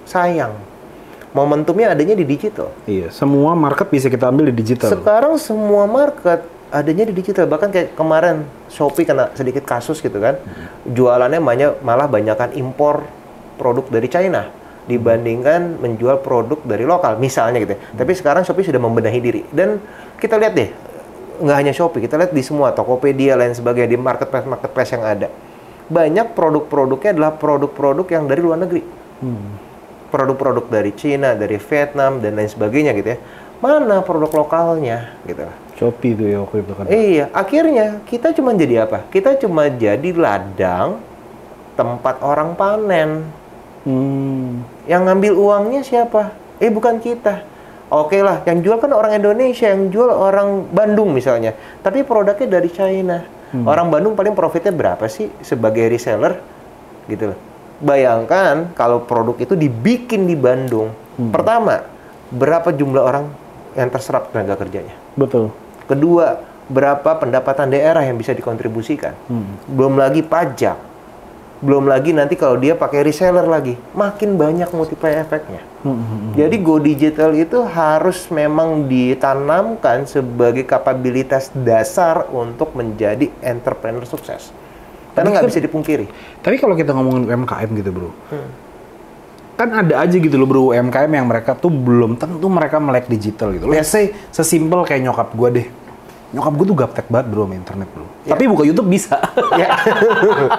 sayang. Momentumnya adanya di digital. Iya, semua market bisa kita ambil di digital. Sekarang semua market adanya di digital. Bahkan kayak kemarin Shopee kena sedikit kasus gitu kan. Jualannya banyak malah banyakkan impor produk dari China dibandingkan menjual produk dari lokal misalnya gitu. ya. Tapi sekarang Shopee sudah membenahi diri dan kita lihat deh nggak hanya Shopee, kita lihat di semua Tokopedia lain sebagainya di marketplace marketplace yang ada. Banyak produk-produknya adalah produk-produk yang dari luar negeri produk-produk dari Cina, dari Vietnam dan lain sebagainya gitu ya. Mana produk lokalnya gitu. Shopee tuh ya waktu itu kan. Iya, akhirnya kita cuma jadi apa? Kita cuma jadi ladang tempat orang panen. Hmm. Yang ngambil uangnya siapa? Eh bukan kita. Oke lah, yang jual kan orang Indonesia, yang jual orang Bandung misalnya. Tapi produknya dari China. Orang Bandung paling profitnya berapa sih sebagai reseller? Gitu loh. Bayangkan kalau produk itu dibikin di Bandung. Pertama, berapa jumlah orang yang terserap tenaga kerjanya? Betul. Kedua, berapa pendapatan daerah yang bisa dikontribusikan? Belum lagi pajak. Belum lagi nanti kalau dia pakai reseller lagi, makin banyak multiplier efeknya. Jadi go digital itu harus memang ditanamkan sebagai kapabilitas dasar untuk menjadi entrepreneur sukses. Karena nggak bisa dipungkiri. Tapi kalau kita ngomongin UMKM gitu bro, kan ada aja gitu loh bro UMKM yang mereka tuh belum tentu mereka melek digital gitu. Let's say sesimpel kayak nyokap gue deh. Nyokap gue tuh gaptek banget bro sama internet bro. Tapi buka YouTube bisa. ya.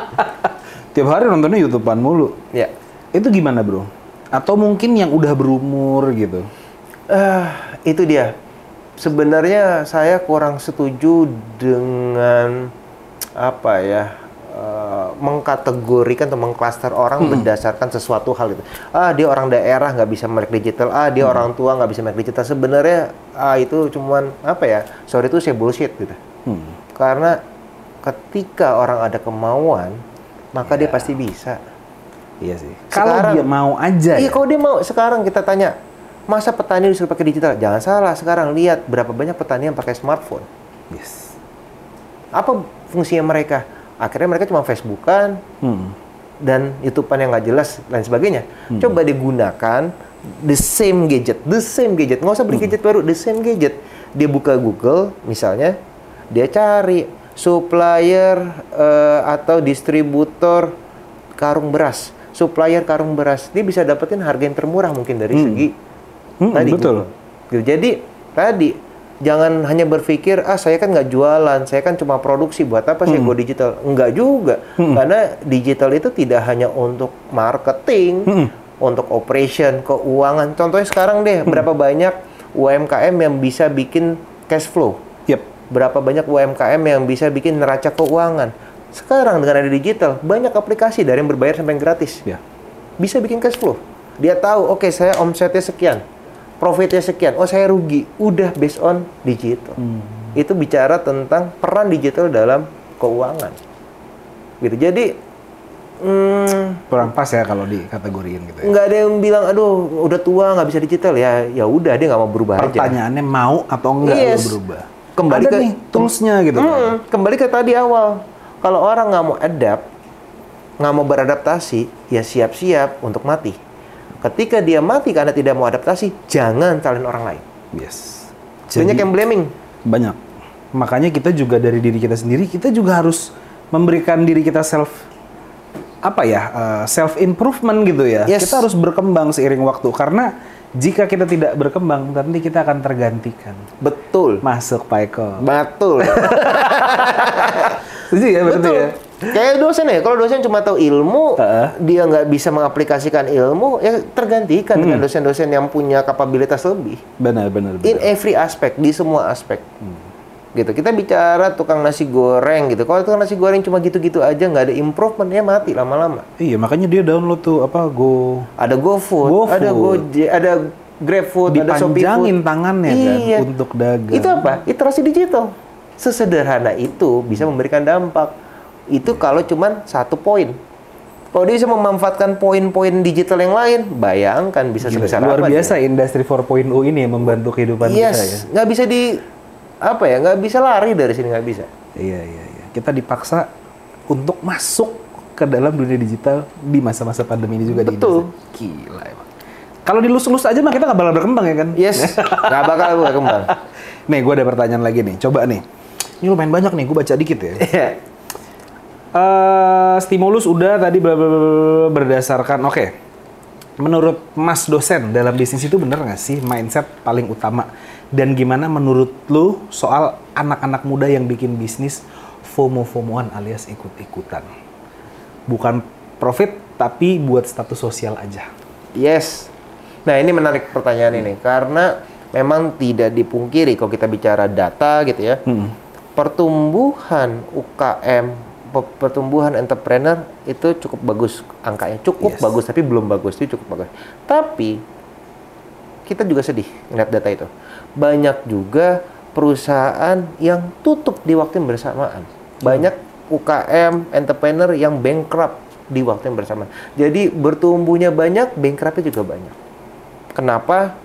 Tiap hari nontonnya YouTubean mulu. ya. Itu gimana bro? Atau mungkin yang udah berumur gitu. Eh, itu dia. Sebenarnya saya kurang setuju dengan apa ya eh, mengkategorikan atau mengklaster orang berdasarkan sesuatu hal itu. Ah dia orang daerah nggak bisa melek digital. Ah dia orang tua nggak bisa melek digital. Sebenarnya ah itu cuman apa ya? Sorry itu saya bullshit gitu. Hmm. Karena ketika orang ada kemauan, maka dia pasti bisa. Iya sih. Kalau dia mau aja Iya, ya. kalau dia mau sekarang kita tanya, masa petani disuruh pakai digital? Jangan salah, sekarang lihat berapa banyak petani yang pakai smartphone. Yes. Apa fungsinya mereka? Akhirnya mereka cuma Facebookan Hmm. dan YouTubean yang nggak jelas dan sebagainya. Coba digunakan the same gadget, the same gadget. Nggak usah beli gadget baru, the same gadget. Dia buka Google misalnya, dia cari supplier eh, atau distributor karung beras, supplier karung beras. Dia bisa dapetin harga yang termurah mungkin dari segi Hmm, tadi betul. Google. Jadi tadi jangan hanya berpikir ah saya kan nggak jualan, saya kan cuma produksi buat apa saya go digital? Enggak juga, karena digital itu tidak hanya untuk marketing, untuk operation, keuangan. Contohnya sekarang deh berapa banyak UMKM yang bisa bikin cash flow, Yep. berapa banyak UMKM yang bisa bikin neraca keuangan. Sekarang dengan ada digital, banyak aplikasi dari yang berbayar sampai yang gratis. Ya. Bisa bikin cash flow. Dia tahu, oke saya omsetnya sekian, profitnya sekian, oh saya rugi. Udah based on digital. Itu bicara tentang peran digital dalam keuangan. Gitu. Jadi, hmm, Kurang pas ya kalau dikategoriin gitu ya. nggak ada yang bilang, aduh udah tua nggak bisa digital ya. Ya udah dia nggak mau berubah aja. Pertanyaannya mau atau enggak Yes. berubah? Kembali Ada ke- nih toolsnya gitu. kan. Hmm, kembali ke tadi awal. Kalau orang nggak mau adapt, nggak mau beradaptasi, ya siap-siap untuk mati. Ketika dia mati karena tidak mau adaptasi, jangan salin orang lain. Yes. Banyak yang blaming. banyak. Makanya kita juga dari diri kita sendiri kita juga harus memberikan diri kita self apa ya self improvement gitu ya. Yes. Kita harus berkembang seiring waktu karena jika kita tidak berkembang nanti kita akan tergantikan. Betul. Masuk Pak Eko. Betul. Setuju ya berarti Betul. ya? Kayak dosen ya, kalau dosen cuma tahu ilmu, Heeh. dia nggak bisa mengaplikasikan ilmu, ya tergantikan dengan dosen-dosen yang punya kapabilitas lebih. Benar benar. In benar. every aspect, di semua aspek. Gitu. Kita bicara tukang nasi goreng gitu. Kalau tukang nasi goreng cuma gitu-gitu aja, nggak ada improvement, ya mati lama-lama. Iya makanya dia download tuh apa Go Ada GoFood, GoFood. ada Gojek, ada GrabFood, ada Shopee dipanjangin tangannya Iya. kan untuk dagang. Itu apa? Iterasi digital. Sesederhana itu bisa memberikan dampak. Itu kalau cuman satu poin. Kalau dia bisa memanfaatkan poin-poin digital yang lain, bayangkan bisa Gila, sebesar luar apa biasa dia. industri 4.0 ini membantu kehidupan kita ya. Yes, nggak bisa di apa ya? Nggak bisa lari dari sini nggak bisa. Iya iya iya. Kita dipaksa untuk masuk ke dalam dunia digital di masa-masa pandemi ini juga di Betul. Indonesia. Gila emang. Kalau dilus-lus aja mah kita nggak bakal berkembang ya kan? Yes, nggak bakal berkembang. Nih, gue ada pertanyaan lagi nih. Coba nih. Ini lumayan banyak nih, gue baca dikit ya. Eh, stimulus udah tadi berdasarkan oke. Menurut Mas dosen dalam bisnis itu bener nggak sih mindset paling utama? Dan gimana menurut lu soal anak-anak muda yang bikin bisnis FOMO-FOMOan alias ikut-ikutan? Bukan profit tapi buat status sosial aja. Yes. Nah ini menarik pertanyaan ini karena memang tidak dipungkiri kalau kita bicara data gitu ya, pertumbuhan UKM, pertumbuhan entrepreneur itu cukup bagus angkanya, cukup Yes. bagus tapi belum bagus itu cukup bagus. Tapi kita juga sedih ngeliat data itu. Banyak juga perusahaan yang tutup di waktu yang bersamaan. Banyak UKM, entrepreneur yang bankrupt di waktu yang bersamaan. Jadi bertumbuhnya banyak, bankruptnya juga banyak. Kenapa?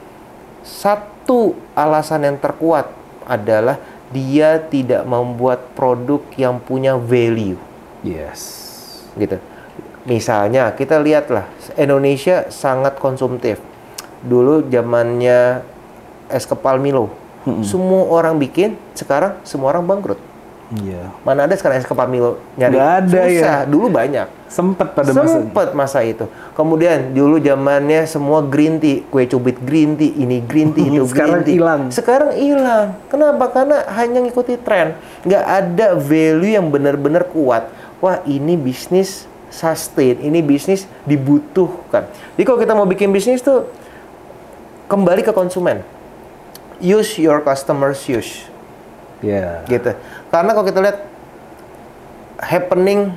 Satu alasan yang terkuat adalah dia tidak membuat produk yang punya value Yes. gitu. Misalnya kita lihatlah Indonesia sangat konsumtif. Dulu zamannya es kepal Milo, semua orang bikin, sekarang semua orang bangkrut. Iya. Mana ada sekarang es kepal Milo nyari? Nggak ada ya. Susah. Dulu banyak. Sempet pada masa Sempet masa itu. Kemudian dulu zamannya semua green tea, kue cubit green tea, ini green tea, itu Sekarang green tea. hilang. Sekarang hilang. Kenapa? Karena hanya ngikuti tren. Nggak ada value yang benar-benar kuat. Wah ini bisnis sustain, ini bisnis dibutuhkan. Jadi kalau kita mau bikin bisnis tuh kembali ke konsumen. Use your customers use Iya. gitu. Karena kalau kita lihat happening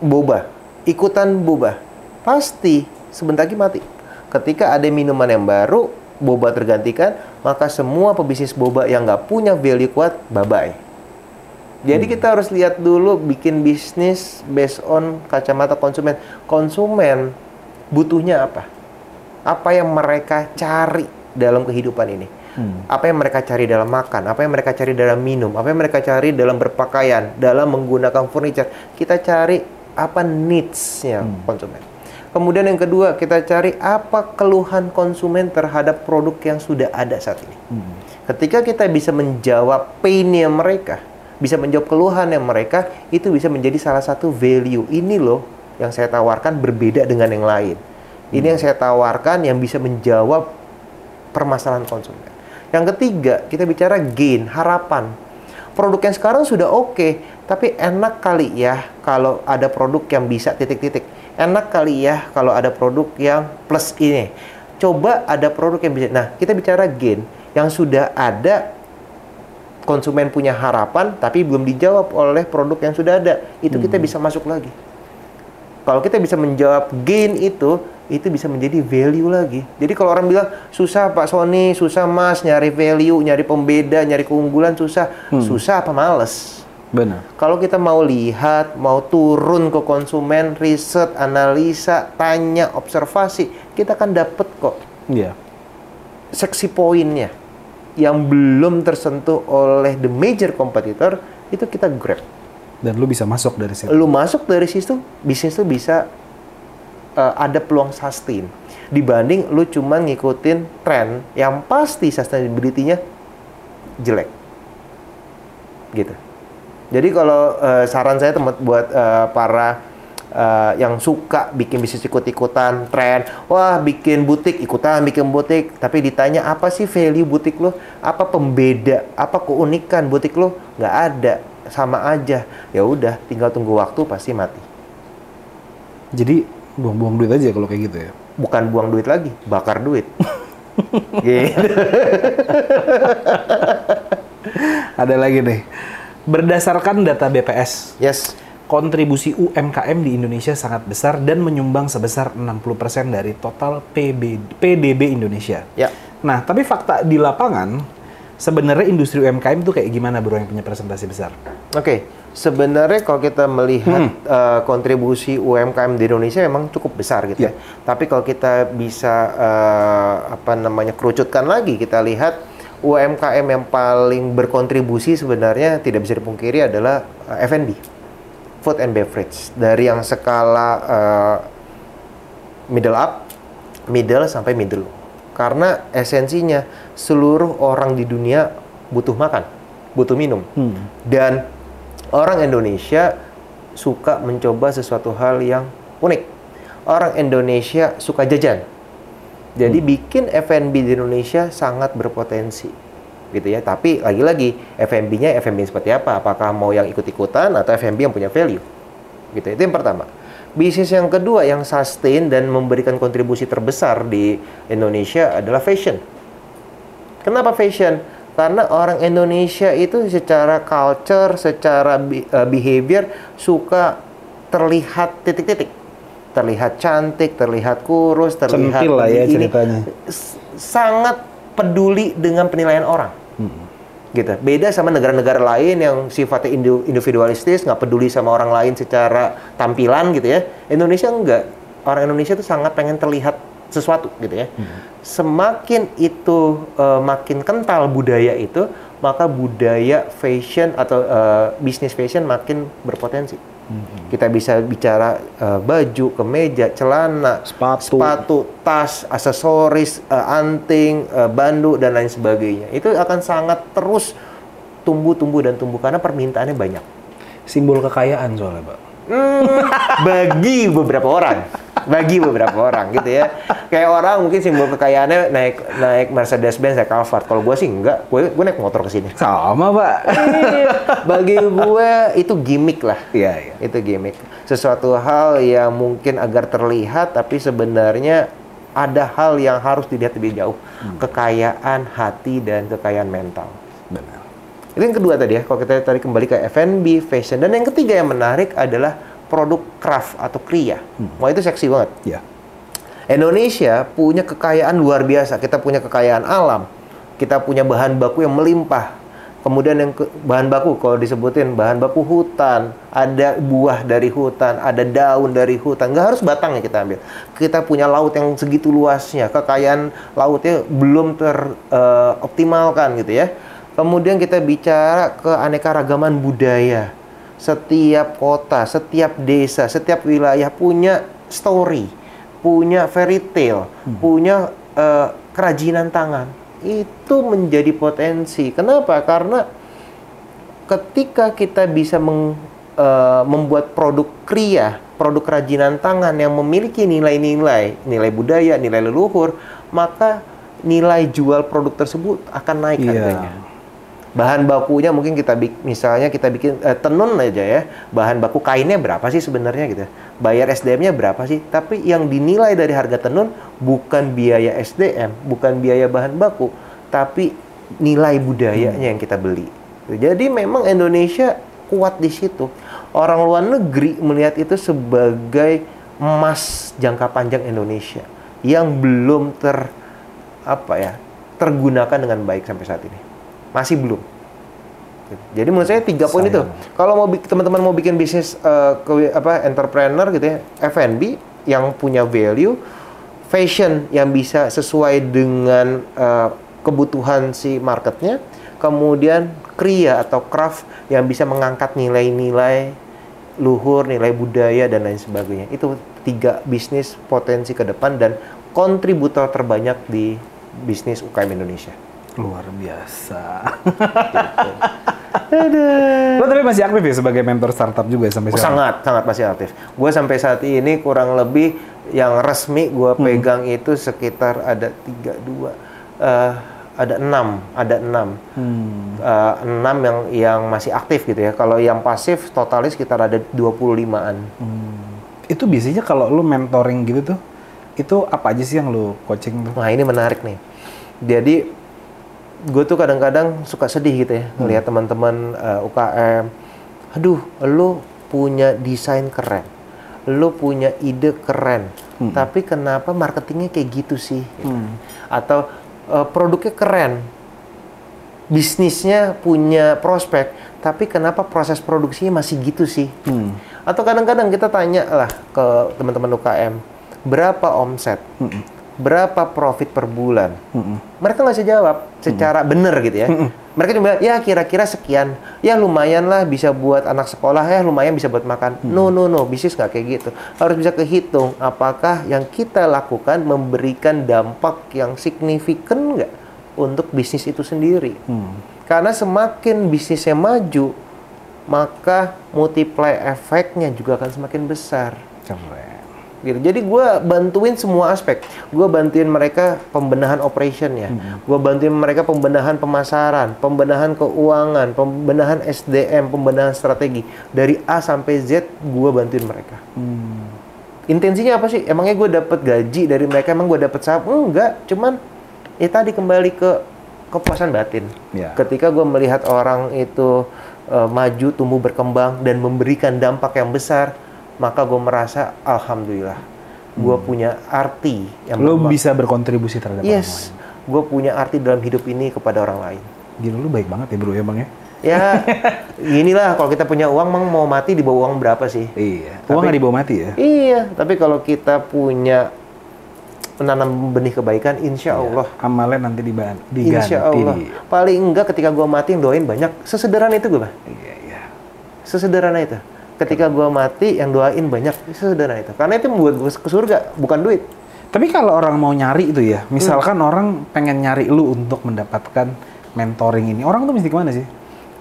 boba, ikutan boba, pasti sebentar lagi mati. Ketika ada minuman yang baru, boba tergantikan, maka semua pebisnis boba yang nggak punya value kuat, bye-bye. Jadi kita harus lihat dulu bikin bisnis based on kacamata konsumen. Konsumen butuhnya apa? Apa yang mereka cari dalam kehidupan ini? Apa yang mereka cari dalam makan? Apa yang mereka cari dalam minum? Apa yang mereka cari dalam berpakaian? Dalam menggunakan furniture? Kita cari apa needs-nya konsumen. Kemudian yang kedua, kita cari apa keluhan konsumen terhadap produk yang sudah ada saat ini. Ketika kita bisa menjawab pain-nya mereka, bisa menjawab keluhannya mereka, itu bisa menjadi salah satu value. Ini loh yang saya tawarkan berbeda dengan yang lain. Ini yang saya tawarkan yang bisa menjawab permasalahan konsumen. Yang ketiga, kita bicara gain, harapan. Produk yang sekarang sudah oke, tapi enak kali ya kalau ada produk yang bisa titik-titik. Enak kali ya kalau ada produk yang plus ini. Coba ada produk yang bisa. Nah, kita bicara gain yang sudah ada konsumen punya harapan tapi belum dijawab oleh produk yang sudah ada, itu kita bisa masuk lagi. Kalau kita bisa menjawab gain itu, itu bisa menjadi value lagi. Jadi kalau orang bilang susah Pak Sony, susah Mas nyari value, nyari pembeda, nyari keunggulan susah, susah apa males? Benar. Kalau kita mau lihat, mau turun ke konsumen, riset, analisa, tanya, observasi, kita akan dapet kok Iya. seksi poinnya yang belum tersentuh oleh the major competitor itu kita grab. Dan lu bisa masuk dari situ. Lu masuk dari situ, bisnis tuh bisa uh, ada peluang sustain dibanding lu cuma ngikutin tren yang pasti sustainability-nya jelek. Gitu. Jadi kalau uh, saran saya teman buat uh, para uh, yang suka bikin bisnis ikut-ikutan tren, wah bikin butik ikutan bikin butik, tapi ditanya apa sih value butik lo, apa pembeda, apa keunikan butik lo, nggak ada, sama aja. Ya udah, tinggal tunggu waktu pasti mati. Jadi buang-buang duit aja kalau kayak gitu ya. Bukan buang duit lagi, bakar duit. gitu. Ada lagi nih. Berdasarkan data BPS, Yes. kontribusi UMKM di Indonesia sangat besar dan menyumbang sebesar 60% dari total PB, PDB Indonesia. Ya. Nah, tapi fakta di lapangan, sebenarnya industri UMKM itu kayak gimana bro yang punya presentasi besar? Oke, sebenarnya kalau kita melihat eh, kontribusi UMKM di Indonesia memang cukup besar gitu ya. Tapi kalau kita bisa eh, apa namanya kerucutkan lagi, kita lihat UMKM yang paling berkontribusi sebenarnya tidak bisa dipungkiri adalah eh, F&B, food and beverage. Dari yang skala eh, middle up, middle sampai middle. Karena esensinya seluruh orang di dunia butuh makan, butuh minum. Dan orang Indonesia suka mencoba sesuatu hal yang unik. Orang Indonesia suka jajan. Jadi bikin F&B di Indonesia sangat berpotensi. Gitu ya. Tapi lagi-lagi F&B-nya F&B seperti apa? Apakah mau yang ikut-ikutan atau F&B yang punya value? Gitu. Itu yang pertama. Bisnis yang kedua yang sustain dan memberikan kontribusi terbesar di Indonesia adalah fashion. Kenapa fashion? Karena orang Indonesia itu secara culture, secara eh, behavior suka terlihat titik-titik. Terlihat cantik, terlihat kurus, terlihat Centil lah ya begini. ceritanya. Sangat peduli dengan penilaian orang. Gitu. Beda sama negara-negara lain yang sifatnya individualistis, nggak peduli sama orang lain secara tampilan gitu ya. Indonesia enggak. Orang Indonesia tuh sangat pengen terlihat sesuatu gitu ya. Semakin itu eh, makin kental budaya itu, maka budaya fashion atau eh, bisnis fashion makin berpotensi. Kita bisa bicara eh, baju, kemeja, celana, Sepatu. sepatu, tas, aksesoris, eh, anting, eh, bandu dan lain sebagainya. Itu akan sangat terus tumbuh, tumbuh dan tumbuh karena permintaannya banyak. Simbol kekayaan soalnya, Pak. Hmm, bagi beberapa orang, bagi beberapa orang gitu ya. Kayak orang mungkin simbol kekayaannya naik naik Mercedes Benz, naik Alphard. Kalau gue sih enggak, gue gue naik motor ke sini. Sama, Pak. Bagi gue itu gimmick lah. Iya, iya. Itu gimmick. Sesuatu hal yang mungkin agar terlihat tapi sebenarnya ada hal yang harus dilihat lebih jauh. Kekayaan hati dan kekayaan mental. Benar. Itu yang kedua tadi ya, kalau kita tadi kembali ke F&B, fashion. Dan yang ketiga yang menarik adalah produk craft atau kriya. Wah itu seksi banget. Ya. Indonesia punya kekayaan luar biasa. Kita punya kekayaan alam. Kita punya bahan baku yang melimpah. Kemudian yang ke- bahan baku kalau disebutin bahan baku hutan, ada buah dari hutan, ada daun dari hutan. Nggak harus batangnya kita ambil. Kita punya laut yang segitu luasnya, kekayaan lautnya belum teroptimalkan gitu ya. Kemudian kita bicara keanekaragaman budaya. Setiap kota, setiap desa, setiap wilayah punya story, punya fairy tale, punya eh, kerajinan tangan. Itu menjadi potensi. Kenapa? Karena ketika kita bisa meng- eh, membuat produk kriya, produk kerajinan tangan yang memiliki nilai-nilai, nilai budaya, nilai leluhur, maka nilai jual produk tersebut akan naik Iya. harganya. Bahan bakunya mungkin kita misalnya kita bikin eh, tenun aja ya. Bahan baku kainnya berapa sih sebenarnya gitu. Bayar SDM-nya berapa sih? Tapi yang dinilai dari harga tenun bukan biaya SDM, bukan biaya bahan baku, tapi nilai budayanya yang kita beli. Jadi memang Indonesia kuat di situ. Orang luar negeri melihat itu sebagai emas jangka panjang Indonesia yang belum ter apa ya tergunakan dengan baik sampai saat ini. Masih belum. Jadi menurut saya tiga poin itu. Kalau mau teman-teman mau bikin bisnis eh, ke apa entrepreneur gitu ya, F&B yang punya value, fashion yang bisa sesuai dengan eh, kebutuhan si marketnya, kemudian kriya atau craft yang bisa mengangkat nilai-nilai luhur, nilai budaya dan lain sebagainya. Itu tiga bisnis potensi ke depan dan kontributor terbanyak di bisnis UKM Indonesia. Luar biasa. Lo tapi masih aktif ya sebagai mentor startup juga sampai Oh, sekarang? sangat, sangat masih aktif. Gue sampai saat ini kurang lebih yang resmi gue pegang itu sekitar ada tiga dua, eh, ada enam, ada enam, Eh, enam yang yang masih aktif gitu ya. Kalau yang pasif totalnya sekitar ada 25-an. Itu biasanya kalau lo mentoring gitu tuh, itu apa aja sih yang lo coaching tuh? Nah ini menarik nih. Jadi gue tuh kadang-kadang suka sedih gitu ya ngelihat teman-teman uh, UKM. Aduh, lo punya desain keren, lo punya ide keren, tapi kenapa marketingnya kayak gitu sih? Gitu. Atau uh, produknya keren, bisnisnya punya prospek, tapi kenapa proses produksinya masih gitu sih? Atau kadang-kadang kita tanya lah ke teman-teman UKM, berapa omset, berapa profit per bulan? Mereka nggak bisa jawab secara benar gitu ya. Mereka cuma bilang, ya kira-kira sekian, ya lumayan lah bisa buat anak sekolah, ya lumayan bisa buat makan. No, no, no, bisnis nggak kayak gitu. Harus bisa kehitung apakah yang kita lakukan memberikan dampak yang signifikan nggak untuk bisnis itu sendiri. Karena semakin bisnisnya maju, maka multiply efeknya juga akan semakin besar. Keren. Gitu. Jadi gue bantuin semua aspek. Gue bantuin mereka pembenahan operation ya. Gue bantuin mereka pembenahan pemasaran, pembenahan keuangan, pembenahan SDM, pembenahan strategi. Dari A sampai Z gue bantuin mereka. Intensinya apa sih? Emangnya gue dapat gaji dari mereka? Emang gue dapat saham? Enggak. Cuman ya tadi kembali ke kepuasan batin. Ya. Ketika gue melihat orang itu eh, maju, tumbuh, berkembang dan memberikan dampak yang besar, maka gue merasa alhamdulillah, gue punya arti yang Lo bisa berkontribusi terhadap orang lain. Yes, gue punya arti dalam hidup ini kepada orang lain. Gila lu baik banget ya bro ya bang ya? Ya, inilah kalau kita punya uang, mang mau mati di bawah uang berapa sih? Iya. Tapi- Uang nggak dibawa mati ya? Iya, tapi kalau kita punya menanam benih kebaikan, insya Allah, Amalnya nanti diganti. insya Allah, paling enggak ketika gue mati yang doain banyak, sesederhana itu gue, Bah. Iya iya. sesederhana itu. Ketika gue mati yang doain banyak, sesederhana itu. Karena itu membuat gue ke surga, bukan duit. Tapi kalau orang mau nyari itu ya, misalkan Hmm. orang pengen nyari lu untuk mendapatkan mentoring ini, orang tuh mesti ke mana sih?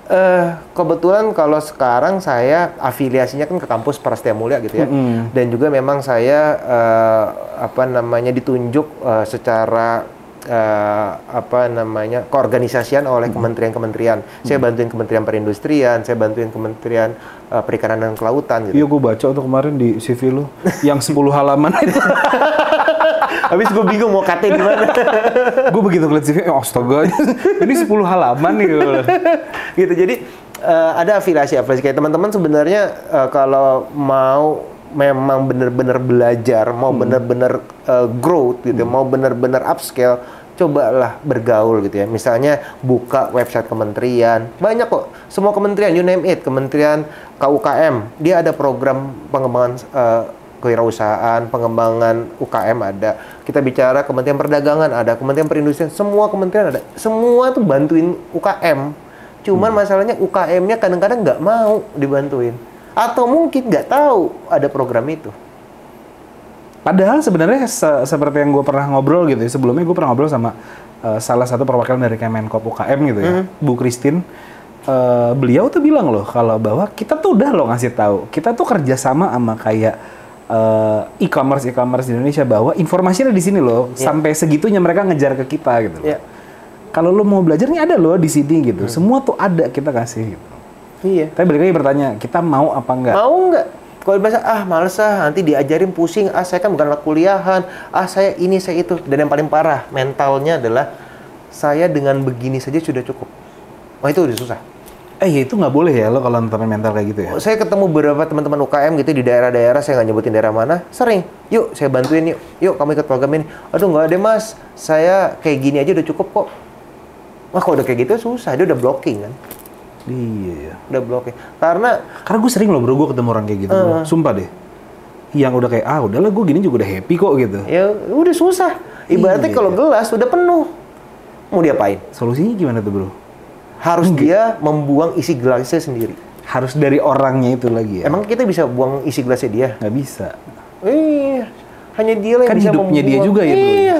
Eh kebetulan kalau sekarang saya afiliasinya kan ke kampus Prastia Mulia gitu ya, Mm-mm. dan juga memang saya eh, apa namanya ditunjuk eh, secara eh, apa namanya keorganisasian oleh kementerian-kementerian. Saya bantuin Kementerian Perindustrian, saya bantuin Kementerian eh, Perikanan dan Kelautan Iya gitu. gue baca tuh kemarin di CV lu yang 10 halaman itu. Habis gue bingung mau kate di mana. gue begitu ngeliat CV, oh, astaga, ini 10 halaman nih. gitu jadi eh, ada afiliasi afiliasi kayak teman-teman sebenarnya eh, kalau mau memang benar-benar belajar mau benar-benar eh, growth gitu mau benar-benar upscale cobalah bergaul gitu ya misalnya buka website kementerian banyak kok semua kementerian you name it kementerian KUKM dia ada program pengembangan eh, kewirausahaan, pengembangan UKM ada. Kita bicara Kementerian Perdagangan ada, Kementerian Perindustrian, semua kementerian ada. Semua tuh bantuin UKM. Cuman masalahnya UKM-nya kadang-kadang nggak mau dibantuin. Atau mungkin nggak tahu ada program itu. Padahal sebenarnya se- seperti yang gue pernah ngobrol gitu ya, sebelumnya gue pernah ngobrol sama eh, salah satu perwakilan dari Kemenkop UKM gitu ya, Bu Christine. Eh, beliau tuh bilang loh kalau bahwa kita tuh udah loh ngasih tahu, kita tuh kerjasama sama kayak eh, e-commerce e-commerce di Indonesia bahwa informasinya di sini loh, sampai segitunya mereka ngejar ke kita gitu. loh. Ya. Kalau lo mau belajar nih ada loh di sini gitu, semua tuh ada kita kasih gitu. Iya. Tapi balik lagi bertanya, kita mau apa enggak? Mau nggak? Kalau bahasa ah males ah nanti diajarin pusing ah saya kan bukan anak kuliahan ah saya ini saya itu dan yang paling parah mentalnya adalah saya dengan begini saja sudah cukup. Wah itu udah susah. Eh ya itu nggak boleh ya lo kalau nonton mental kayak gitu ya? Saya ketemu beberapa teman-teman UKM gitu di daerah-daerah, saya nggak nyebutin daerah mana, sering. Yuk, saya bantuin yuk. Yuk, kamu ikut program ini. Aduh, nggak ada mas. Saya kayak gini aja udah cukup kok. Wah, kalau udah kayak gitu susah. Dia udah blocking kan. Iya ya. Udah blocking. Karena Karena gue sering loh bro, gue ketemu orang kayak gitu. bro. Sumpah deh. Yang udah kayak, ah udahlah gue gini juga udah happy kok gitu. ya udah susah. Ibaratnya Iya. kalau gelas udah penuh. Mau diapain? Solusinya gimana tuh bro? Harus dia membuang isi gelasnya sendiri. Harus dari orangnya itu lagi ya? Emang kita bisa buang isi gelasnya dia? Nggak bisa. Iya. Hanya dia lah yang Kan bisa hidupnya dia juga ya, bro. Iya.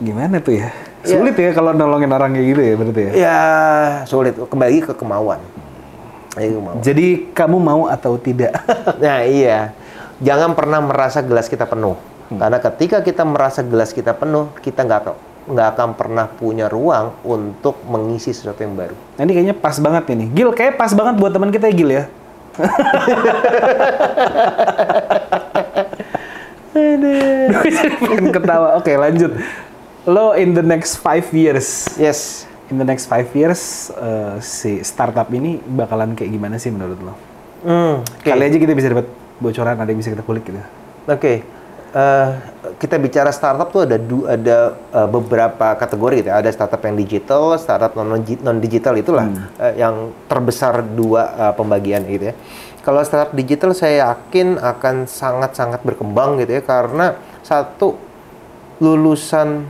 Gimana tuh ya? Iya. Sulit ya kalau nolongin orang kayak gitu ya berarti ya? Ya sulit. Kembali ke kemauan. Kemauan. Jadi kamu mau atau tidak? Nah iya, jangan pernah merasa gelas kita penuh. Karena ketika kita merasa gelas kita penuh, kita nggak nggak akan pernah punya ruang untuk mengisi sesuatu yang baru. Nah, ini kayaknya pas banget ini. Gil, kayak pas banget buat teman kita ya Gil ya. Aduh. Pengen ketawa. Oke, lanjut. Lo in the next five years, Yes. in the next five years, eh, si startup ini bakalan kayak gimana sih menurut lo? Hmm, oke. Kali aja kita bisa dapat bocoran, ada yang bisa kita kulik gitu. Oke, Eh, kita bicara startup tuh ada du- ada eh, beberapa kategori gitu. ya. Ada startup yang digital, startup non non digital itulah eh, yang terbesar dua eh, pembagian gitu ya. Kalau startup digital saya yakin akan sangat-sangat berkembang gitu ya karena satu lulusan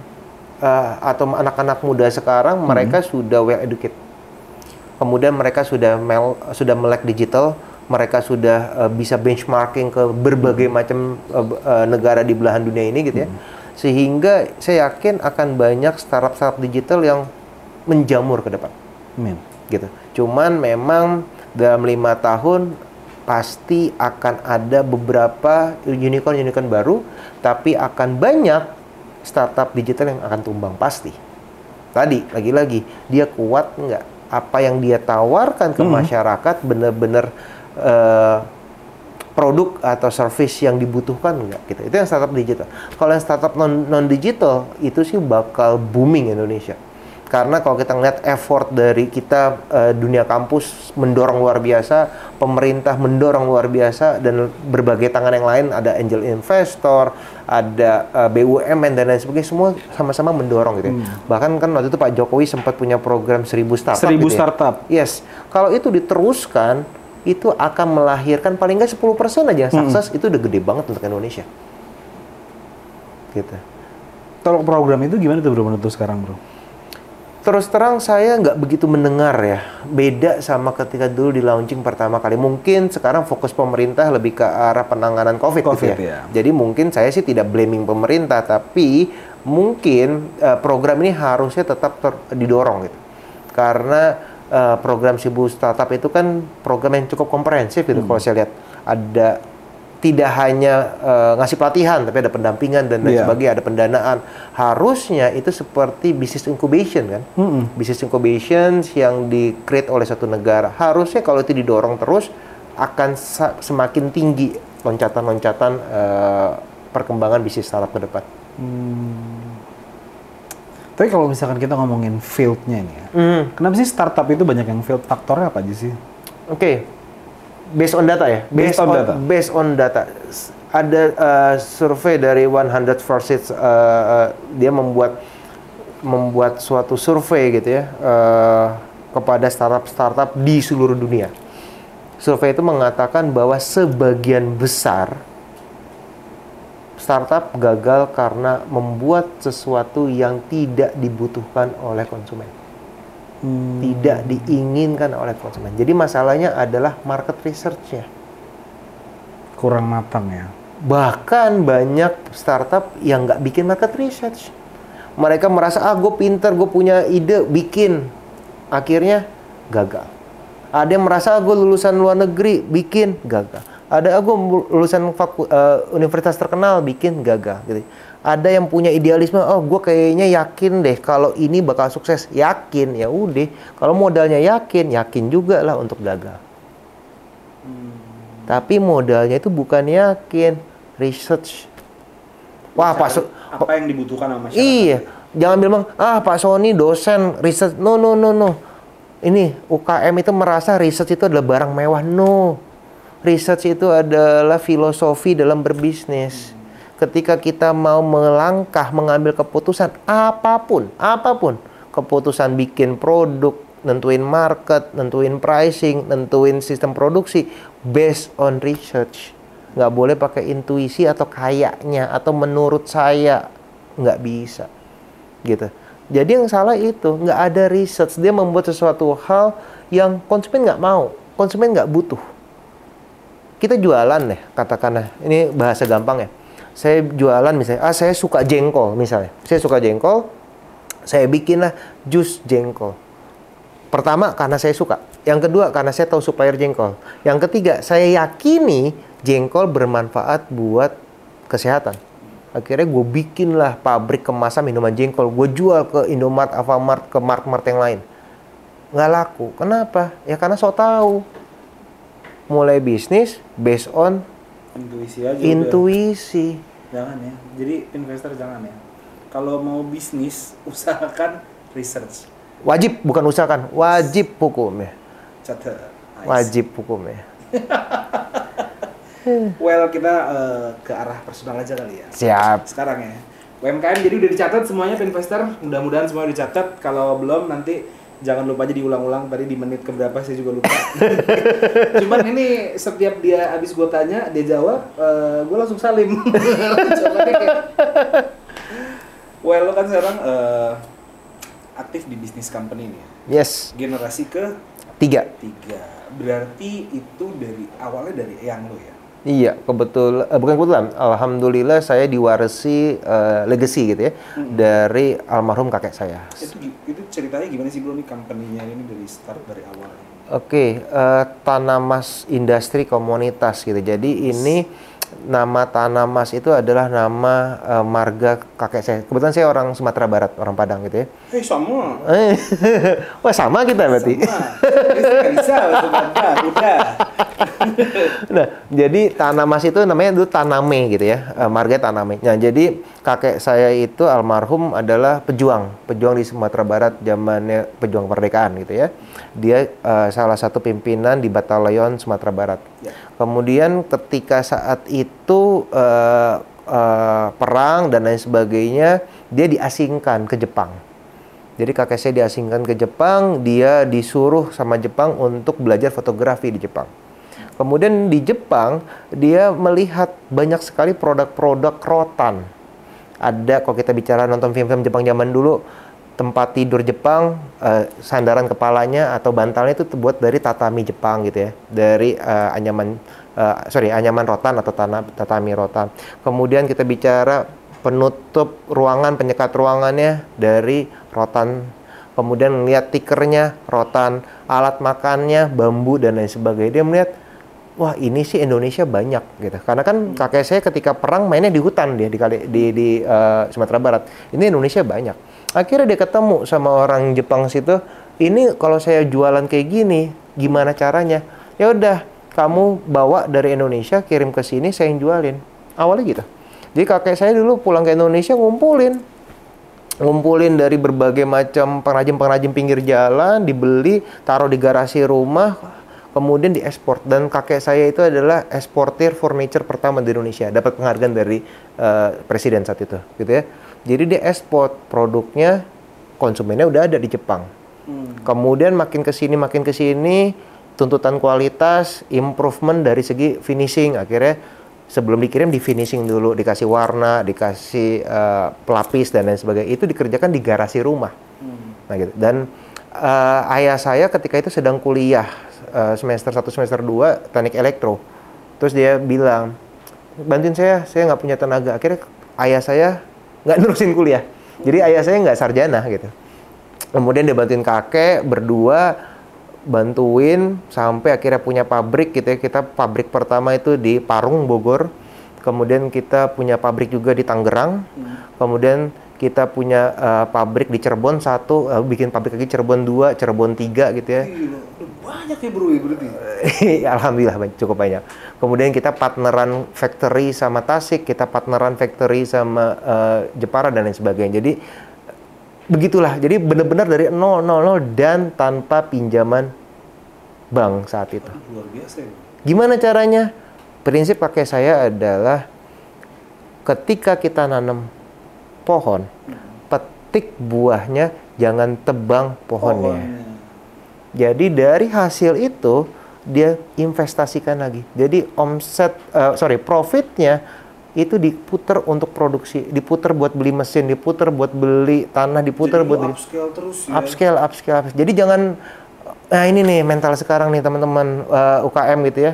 eh, atau anak-anak muda sekarang mereka sudah well educated. Kemudian mereka sudah mel, sudah melek digital, mereka sudah eh, bisa benchmarking ke berbagai macam eh, b- eh, negara di belahan dunia ini gitu ya. Sehingga saya yakin akan banyak startup-startup digital yang menjamur ke depan Amin. gitu. Cuman memang dalam lima tahun pasti akan ada beberapa unicorn-unicorn baru, tapi akan banyak startup digital yang akan tumbang pasti. Tadi lagi-lagi dia kuat nggak? Apa yang dia tawarkan ke masyarakat benar-benar eh, produk atau service yang dibutuhkan nggak gitu. Itu yang startup digital. Kalau yang startup non non digital itu sih bakal booming Indonesia. Karena kalau kita ngeliat effort dari kita eh, dunia kampus mendorong luar biasa, pemerintah mendorong luar biasa dan berbagai tangan yang lain ada angel investor, ada eh, BUMN dan lain sebagainya semua sama-sama mendorong gitu. ya. Bahkan kan waktu itu Pak Jokowi sempat punya program 1000 startup. 1000 gitu ya. startup. Yes, kalau itu diteruskan, itu akan melahirkan paling nggak 10% aja yang sukses, itu udah gede banget untuk Indonesia. Gitu. Kalau program itu gimana tuh bro menurut sekarang bro? Terus terang saya nggak begitu mendengar ya, beda sama ketika dulu di launching pertama kali. Mungkin sekarang fokus pemerintah lebih ke arah penanganan COVID, gitu COVID, ya. ya. Jadi mungkin saya sih tidak blaming pemerintah, tapi mungkin eh, program ini harusnya tetap ter- didorong gitu. Karena eh, program Sibu Startup itu kan program yang cukup komprehensif gitu kalau saya lihat. Ada tidak hanya eh, ngasih pelatihan, tapi ada pendampingan dan lain Iya. sebagainya, ada pendanaan. Harusnya itu seperti business incubation kan, business incubation yang di-create oleh satu negara. Harusnya kalau itu didorong terus akan semakin tinggi loncatan-loncatan eh, perkembangan bisnis startup ke depan. Tapi kalau misalkan kita ngomongin field-nya ini ya, kenapa sih startup itu banyak yang field? Faktornya apa aja sih? Oke, based on data ya. Based on data. Based on data. Ada uh, survei dari 100 Forces, uh, uh, dia membuat membuat suatu survei gitu ya uh, kepada startup-startup di seluruh dunia. Survei itu mengatakan bahwa sebagian besar startup gagal karena membuat sesuatu yang tidak dibutuhkan oleh konsumen tidak diinginkan oleh konsumen. Jadi masalahnya adalah market research-nya. Kurang matang ya. Bahkan banyak startup yang nggak bikin market research. Mereka merasa, ah gue pinter, gue punya ide, bikin. Akhirnya gagal. Ada yang merasa, ah gue lulusan luar negeri, bikin, gagal. Ada, ah gue lulusan faku- eh, universitas terkenal, bikin, gagal. Gitu. Ada yang punya idealisme, oh gue kayaknya yakin deh kalau ini bakal sukses. Yakin, ya udah. Kalau modalnya yakin, yakin juga lah untuk gagal. Tapi modalnya itu bukan yakin, research. Wah, Pak So- Apa yang dibutuhkan sama Iya, jangan bilang ah Pak Sony dosen riset. No no no no. ini UKM itu merasa research itu adalah barang mewah. No. Research itu adalah filosofi dalam berbisnis. Ketika kita mau melangkah mengambil keputusan apa pun, apa pun, keputusan bikin produk, nentuin market, nentuin pricing, nentuin sistem produksi based on research. Nggak boleh pakai intuisi atau kayaknya atau menurut saya nggak bisa gitu. Jadi yang salah itu nggak ada research dia membuat sesuatu hal yang konsumen nggak mau, konsumen nggak butuh. Kita jualan deh katakanlah ini bahasa gampang ya. Saya jualan misalnya, ah saya suka jengkol misalnya, saya suka jengkol, saya bikinlah jus jengkol. Pertama karena saya suka, yang kedua karena saya tahu supplier jengkol, yang ketiga saya yakini jengkol bermanfaat buat kesehatan. Akhirnya gue bikin lah pabrik kemasan minuman jengkol. Gue jual ke Indomart, Alfamart, ke mart-mart yang lain. Nggak laku. Kenapa? Ya karena so tahu mulai bisnis based on Intuisi aja. udah. intuisi Jangan ya. Jadi investor jangan ya. Kalau mau bisnis usahakan research. wajib bukan usahakan wajib hukumnya Catat. Nice. wajib hukumnya Well kita eh, ke arah personal aja kali ya. siap Sekarang ya. UMKM jadi udah dicatat semuanya investor. Mudah-mudahan semua dicatat. Kalau belum nanti jangan lupa aja diulang-ulang tadi di menit keberapa saya juga lupa. Cuman ini setiap dia habis gue tanya dia jawab, gue langsung salim. Kayak. Well lo kan sekarang eh, aktif di bisnis company nih. ya. yes Generasi ke tiga tiga. Berarti itu dari awalnya dari yang lo ya. Iya, kebetul, eh, bukan kebetulan. Alhamdulillah saya diwarisi eh, legacy gitu ya dari almarhum kakek saya. Itu itu ceritanya gimana sih bro nih company-nya ini dari start dari awal? Oke, eh, Tanamas Industri Komunitas gitu. Jadi ini nama Tanamas itu adalah nama eh, marga kakek saya. Kebetulan saya orang Sumatera Barat, orang Padang gitu ya. Eh sama. Eh, Wah sama kita berarti. Sama. Nggak bisa. Udah. Nah, jadi Tanamas itu namanya dulu Taname gitu ya, eh, marga Taname. Nah, jadi kakek saya itu almarhum adalah pejuang, pejuang di Sumatera Barat zamannya pejuang kemerdekaan gitu ya. Dia eh, salah satu pimpinan di Batalion Sumatera Barat. Ya. Kemudian ketika saat itu eh, eh, perang dan lain sebagainya, dia diasingkan ke Jepang. Jadi kakek saya diasingkan ke Jepang, dia disuruh sama Jepang untuk belajar fotografi di Jepang. Kemudian di Jepang dia melihat banyak sekali produk-produk rotan. Ada kalau kita bicara nonton film-film Jepang zaman dulu tempat tidur Jepang eh, sandaran kepalanya atau bantalnya itu terbuat dari tatami Jepang gitu ya, dari eh, anyaman eh, sorry anyaman rotan atau tanah tatami rotan. Kemudian kita bicara penutup ruangan penyekat ruangannya dari rotan kemudian melihat tikernya rotan alat makannya bambu dan lain sebagainya dia melihat wah ini sih Indonesia banyak gitu. Karena kan kakek saya ketika perang mainnya di hutan dia di kali di, di eh, Sumatera Barat. Ini Indonesia banyak. Akhirnya dia ketemu sama orang Jepang situ ini kalau saya jualan kayak gini gimana caranya? Ya udah kamu bawa dari Indonesia kirim ke sini saya yang jualin. Awalnya gitu. Jadi kakek saya dulu pulang ke Indonesia ngumpulin. Ngumpulin dari berbagai macam pengrajin-pengrajin pinggir jalan, dibeli, taruh di garasi rumah, kemudian diekspor. Dan kakek saya itu adalah eksportir furniture pertama di Indonesia, dapat penghargaan dari eh, presiden saat itu, gitu ya. Jadi dia ekspor produknya, konsumennya udah ada di Jepang. Kemudian makin ke sini makin ke sini tuntutan kualitas, improvement dari segi finishing akhirnya sebelum dikirim di finishing dulu, dikasih warna, dikasih eh, pelapis dan lain sebagainya. Itu dikerjakan di garasi rumah. Nah gitu. Dan eh, ayah saya ketika itu sedang kuliah eh, semester 1 semester 2 teknik elektro. Terus dia bilang, "Bantuin saya, saya nggak punya tenaga." Akhirnya ayah saya nggak nerusin kuliah. Jadi ayah saya nggak sarjana gitu. Kemudian dia bantuin kakek berdua bantuin sampai akhirnya punya pabrik gitu ya. Kita pabrik pertama itu di Parung Bogor. Kemudian kita punya pabrik juga di Tangerang. Kemudian kita punya eh, pabrik di Cirebon satu, eh, bikin pabrik lagi Cirebon dua, Cirebon tiga gitu ya. Banyak ya bro ya berarti. Alhamdulillah cukup banyak. Kemudian kita partneran factory sama Tasik, kita partneran factory sama eh, Jepara dan lain sebagainya. Jadi begitulah. Jadi benar-benar dari 000 dan tanpa pinjaman bank saat itu. Luar biasa ya. Gimana caranya? Prinsip kakek saya adalah ketika kita nanam pohon, petik buahnya, jangan tebang pohonnya. Jadi dari hasil itu dia investasikan lagi. Jadi omset, eh, sorry, profitnya itu diputar untuk produksi, diputar buat beli mesin, diputar buat beli tanah, diputar Jadi buat lu beli upscale terus ya. upscale, upscale, upscale. Jadi jangan, nah ini nih mental sekarang nih teman-teman eh, UKM gitu ya.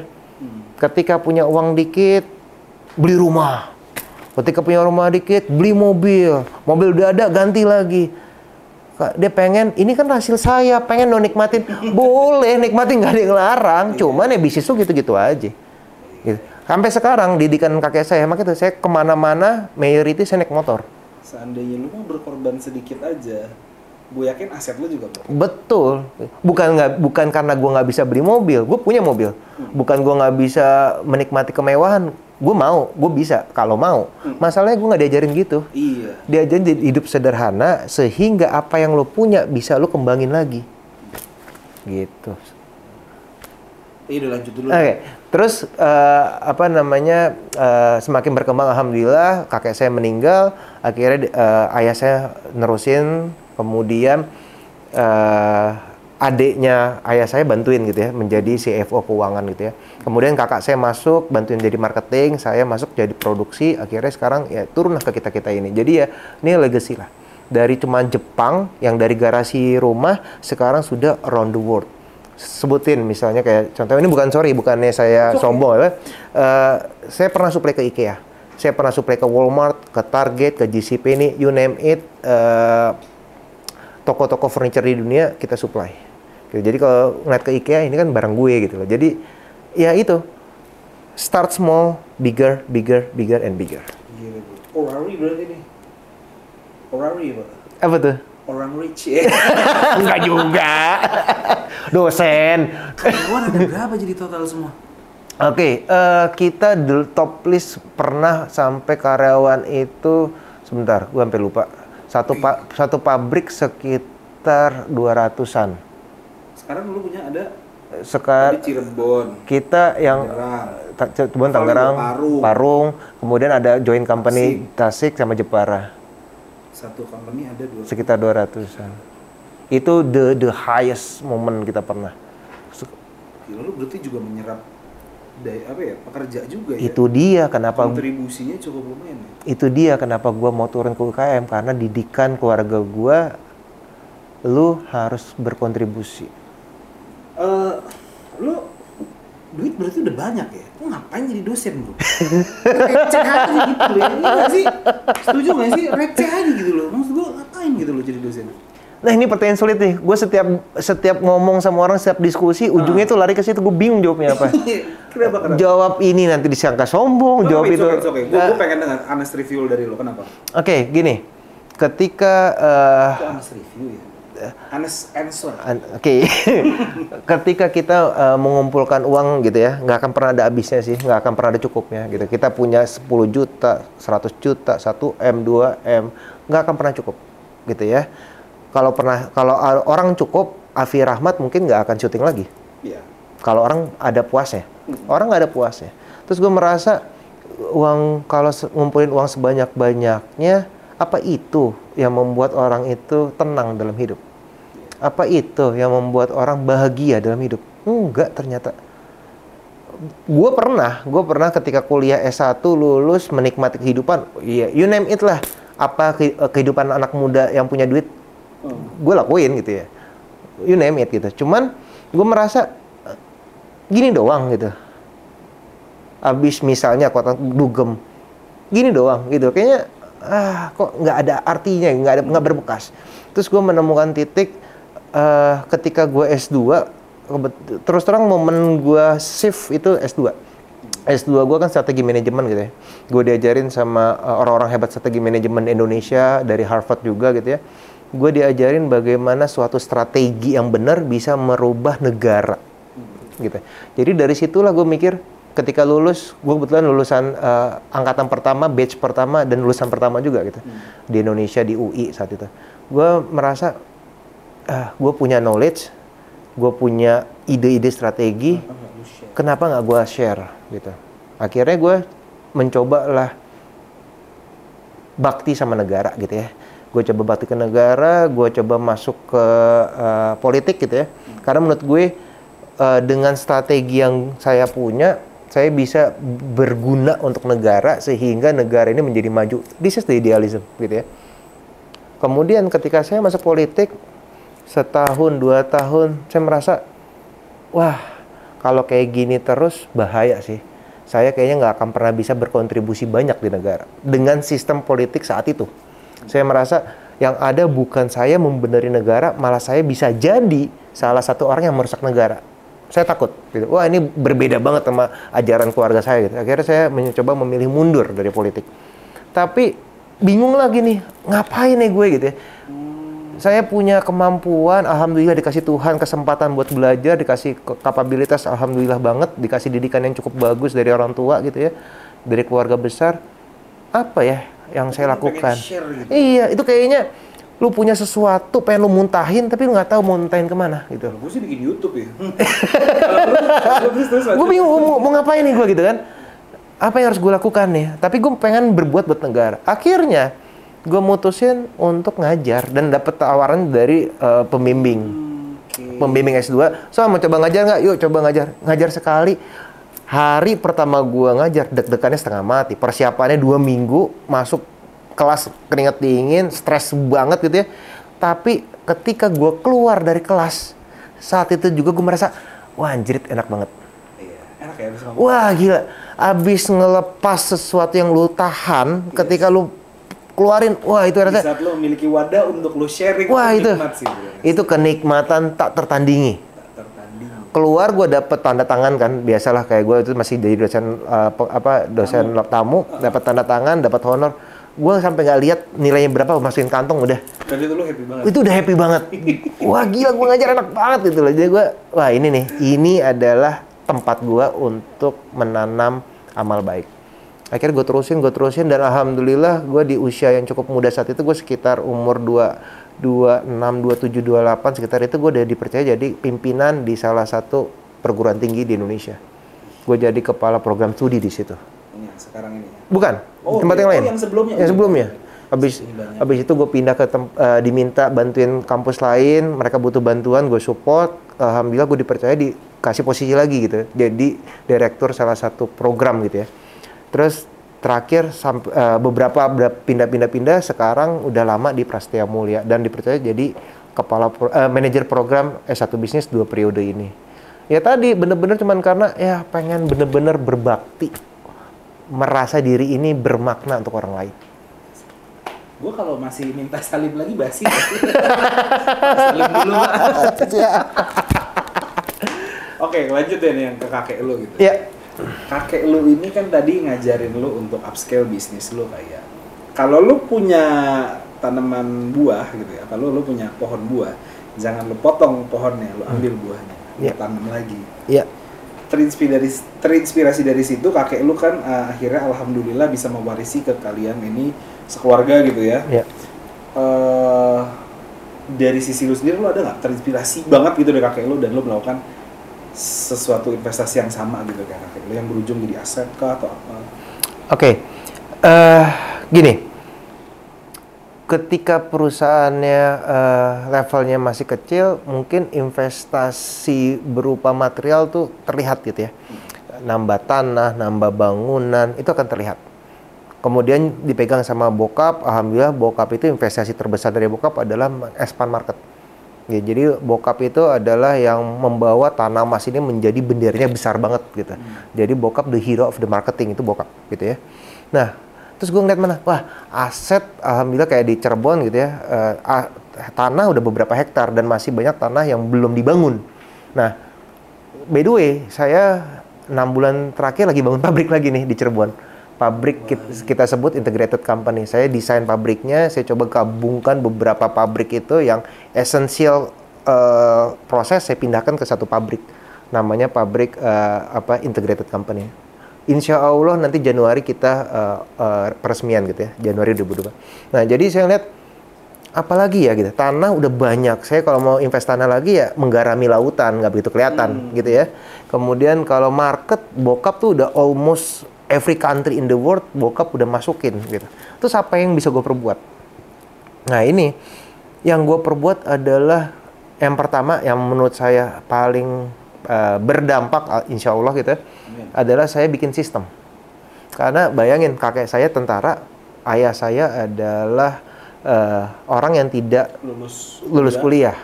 Ketika punya uang dikit, beli rumah. Ketika punya rumah dikit, beli mobil. Mobil udah ada, ganti lagi. Dia pengen, ini kan hasil saya, pengen dong nikmatin. Boleh, nikmatin nggak ada yang larang. Cuman ya bisnis tuh gitu-gitu aja. Gitu. Sampai sekarang didikan kakek saya, makanya tuh saya ke mana-mana, mayority saya naik motor. Seandainya lu mau berkorban sedikit aja, gue yakin aset lu juga bro. Betul. Bukan nggak bukan karena gua nggak bisa beli mobil, gue punya mobil. Bukan gua nggak bisa menikmati kemewahan, gue mau, gue bisa kalau mau. Masalahnya gue nggak diajarin gitu. Iya. Diajarin di- hidup sederhana sehingga apa yang lo punya bisa lo kembangin lagi. Gitu. Iya udah lanjut dulu. Oke, terus eh, apa namanya eh, semakin berkembang, alhamdulillah kakek saya meninggal, akhirnya eh, ayah saya nerusin, kemudian eh, adiknya ayah saya bantuin gitu ya, menjadi CFO keuangan gitu ya. Kemudian kakak saya masuk, bantuin jadi marketing, saya masuk jadi produksi, akhirnya sekarang ya turunlah ke kita kita ini. Jadi ya ini legacy lah. Dari cuma Jepang yang dari garasi rumah sekarang sudah around the world sebutin misalnya kayak contoh ini bukan sorry bukannya saya sombong ya Eh, saya pernah suplai ke IKEA saya pernah suplai ke Walmart ke Target ke GCP ini you name it eh, toko-toko furniture di dunia kita supply Gitu. jadi kalau ngeliat ke IKEA ini kan barang gue gitu loh jadi ya itu start small bigger bigger bigger and bigger Gila. Orari berarti nih. Orari apa? apa tuh Orang rich ya. enggak juga dosen Karyawan ada berapa jadi total semua? Oke, eh, kita di top list pernah sampai karyawan itu sebentar, gue sampai lupa. Satu pa- satu pabrik sekitar 200-an. Sekarang lu punya ada Sekarang Cirebon, kita yang Cirebon, Tangerang, Parung. Parung, kemudian ada joint company Tasik sama Jepara, Satu company ada dua. sekitar 200-an. Itu the the highest moment kita pernah. Gila lu berarti juga menyerap dari apa ya pekerja juga ya. Itu dia kenapa kontribusinya cukup lumayan ya. itu dia kenapa gua mau turun ke UKM karena didikan keluarga gua lu harus berkontribusi Eh, lu duit berarti udah banyak ya? Lu ngapain jadi dosen bro? receh aja gitu loh, ya nggak sih? Setuju gak sih? Receh aja gitu loh. Maksud gua ngapain gitu loh jadi dosen? Nah ini pertanyaan sulit nih gue setiap setiap ngomong sama orang setiap diskusi ujungnya tuh lari ke situ gue bingung jawabnya apa kenapa kenapa? jawab ini nanti disangka sombong jawab itu Oke, oke. Gue Eh, pengen dengar honest review dari lo. Kenapa? oke gini ketika eh, Kok honest review ya? Honest answer. An- Oke, ketika kita uh, mengumpulkan uang gitu ya, nggak akan pernah ada habisnya sih, nggak akan pernah ada cukupnya gitu. Kita punya 10 juta, 100 juta, 1 M, 2 M, nggak akan pernah cukup gitu ya. Kalau pernah, kalau orang cukup, Afi Rahmat mungkin nggak akan syuting lagi. Iya. Kalau orang ada puasnya, orang nggak ada puasnya. Terus gue merasa uang kalau ngumpulin uang sebanyak banyaknya, apa itu yang membuat orang itu tenang dalam hidup? Apa itu yang membuat orang bahagia dalam hidup? Enggak ternyata. Gue pernah, gue pernah ketika kuliah S1 lulus menikmati kehidupan, iya, you name it lah. Apa ke- kehidupan anak muda yang punya duit, gue lakuin gitu ya. You name it gitu. Cuman gue merasa eh, gini doang gitu. Abis misalnya kota dugem, gini doang gitu. Kayaknya ah kok nggak ada artinya, nggak ada nggak berbekas. Terus gue menemukan titik eh, ketika gue S2, kebet- terus terang momen gue shift itu S2. S2 gue kan strategi manajemen gitu ya. Gue diajarin sama uh, orang-orang hebat strategi manajemen Indonesia dari Harvard juga gitu ya. Gue diajarin bagaimana suatu strategi yang benar bisa merubah negara. Gitu. Jadi dari situlah gue mikir ketika lulus, gue kebetulan lulusan uh, angkatan pertama, batch pertama dan lulusan pertama juga gitu. Di Indonesia di UI saat itu. gue merasa ah gue punya knowledge gue punya ide-ide strategi kenapa nggak gue share? gitu. Akhirnya gue mencoba lah bakti sama negara gitu ya gue coba bakti ke negara gue coba masuk ke eh, politik gitu ya. Karena menurut gue eh, dengan strategi yang saya punya saya bisa berguna untuk negara sehingga negara ini menjadi maju. This is the idealism gitu ya. Kemudian ketika saya masuk politik setahun dua tahun saya merasa wah kalau kayak gini terus bahaya sih. Saya kayaknya nggak akan pernah bisa berkontribusi banyak di negara. Dengan sistem politik saat itu saya merasa yang ada bukan saya membenari negara malah saya bisa jadi salah satu orang yang merusak negara. Saya takut gitu. wah ini berbeda banget sama ajaran keluarga saya gitu. Akhirnya saya mencoba memilih mundur dari politik. Tapi bingung lagi nih ngapain nih gue gitu ya? Saya punya kemampuan, alhamdulillah dikasih Tuhan kesempatan buat belajar, dikasih kapabilitas, alhamdulillah banget, dikasih didikan yang cukup bagus dari orang tua gitu ya, dari keluarga besar. Apa ya yang saya lakukan? Iya, itu kayaknya lu punya sesuatu pengen lu muntahin tapi lu nggak tahu mau muntahin ke mana gitu. Gue sih bikin YouTube ya. gue bingung mau, mau ngapain nih gue gitu kan. Apa yang harus gue lakukan nih? Tapi gue pengen berbuat buat negara. Akhirnya gue mutusin untuk ngajar dan dapet tawaran dari eh, pembimbing. Pembimbing S2 so mau coba ngajar nggak? Yuk coba ngajar. Ngajar sekali hari pertama gue ngajar deg-degannya setengah mati. Persiapannya dua minggu masuk kelas keringat dingin stres banget gitu ya. Tapi ketika gue keluar dari kelas saat itu juga gue merasa wah anjrit enak banget. Iya, enak ya. Wah gila, abis ngelepas sesuatu yang lu tahan, ketika lu keluarin, wah itu Di rasa, saat lo memiliki wadah untuk lo sharing wah itu, sih itu kenikmatan tak tertandingi. Keluar gue dapet tanda tangan kan, biasalah kayak gue itu masih jadi dosen uh, apa dosen tamu, dapat tanda tangan, dapat honor. Gue sampai nggak lihat nilainya berapa, masukin kantong udah. Dan itu lo happy banget. itu udah happy banget. Wah gila gue ngajar enak banget gitu loh. Jadi gue, wah ini nih, ini adalah tempat gue untuk menanam amal baik. Akhirnya gue terusin, gue terusin dan alhamdulillah gue di usia yang cukup muda saat itu gue sekitar umur 2 26, 27, 28 sekitar itu gue udah dipercaya jadi pimpinan di salah satu perguruan tinggi di Indonesia. Gue jadi kepala program studi di situ. Ini yang sekarang ini. ya. Bukan, Oh, tempat iya. yang Oh, lain. yang sebelumnya. Yang sebelumnya. Habis Ini banyak. habis itu gue pindah ke tem- eh, diminta bantuin kampus lain, mereka butuh bantuan, gue support. Alhamdulillah gue dipercaya dikasih posisi lagi gitu. Jadi direktur salah satu program gitu ya. Terus terakhir sampai eh, beberapa ber- pindah-pindah-pindah sekarang udah lama di Prasetya Mulia dan dipercaya jadi kepala pro- eh, manajer program S1 bisnis dua periode ini. Ya tadi bener-bener cuman karena ya pengen bener-bener berbakti merasa diri ini bermakna untuk orang lain. Gue kalau masih minta salim lagi basi. salim dulu. Pak. Oke, lanjut ya nih yang ke kakek lo gitu. Ya, Kakek lu ini kan tadi ngajarin lu untuk upscale bisnis lu kayak. Kalau lu punya tanaman buah gitu ya, kalau lu punya pohon buah, jangan lu potong pohonnya, lu ambil buahnya, lu Iya. tanam lagi. ya, Terinspirasi terinspirasi dari situ kakek lu kan uh, akhirnya alhamdulillah bisa mewarisi ke kalian ini sekeluarga gitu ya. ya. Eh, dari sisi lu sendiri lu ada nggak terinspirasi banget gitu dari kakek lu dan lu melakukan sesuatu investasi yang sama gitu kakek lu yang berujung jadi aset kah atau apa? Oke, eh gini, ketika perusahaannya eh, levelnya masih kecil, mungkin investasi berupa material tuh terlihat gitu ya, nambah tanah, nambah bangunan itu akan terlihat. Kemudian dipegang sama bokap, alhamdulillah bokap itu investasi terbesar dari bokap adalah expand market. Ya, jadi bokap itu adalah yang membawa tanah emas ini menjadi benderanya besar banget gitu. Jadi bokap the hero of the marketing itu bokap gitu ya. Nah, terus gue ngeliat mana? Wah, aset alhamdulillah kayak di Cirebon gitu ya. ah, tanah udah beberapa hektar dan masih banyak tanah yang belum dibangun. Nah, by the way, saya enam bulan terakhir lagi bangun pabrik lagi nih di Cirebon. Pabrik kit- kita, sebut integrated company. Saya desain pabriknya, saya coba gabungkan beberapa pabrik itu yang esensial eh, proses saya pindahkan ke satu pabrik. Namanya pabrik eh, apa integrated company. Insya Allah nanti Januari kita eh, eh, peresmian gitu ya, Januari 2022. Nah, jadi saya lihat apalagi ya gitu tanah udah banyak saya kalau mau invest tanah lagi ya menggarami lautan nggak begitu kelihatan gitu ya kemudian kalau market bokap tuh udah almost every country in the world bokap udah masukin gitu. Terus apa yang bisa gue perbuat? Nah ini yang gue perbuat adalah yang pertama yang menurut saya paling eh, berdampak ah, insya Allah gitu ya, adalah saya bikin sistem. Karena bayangin kakek saya tentara ayah saya adalah eh, orang yang tidak lulus lulus kuliah.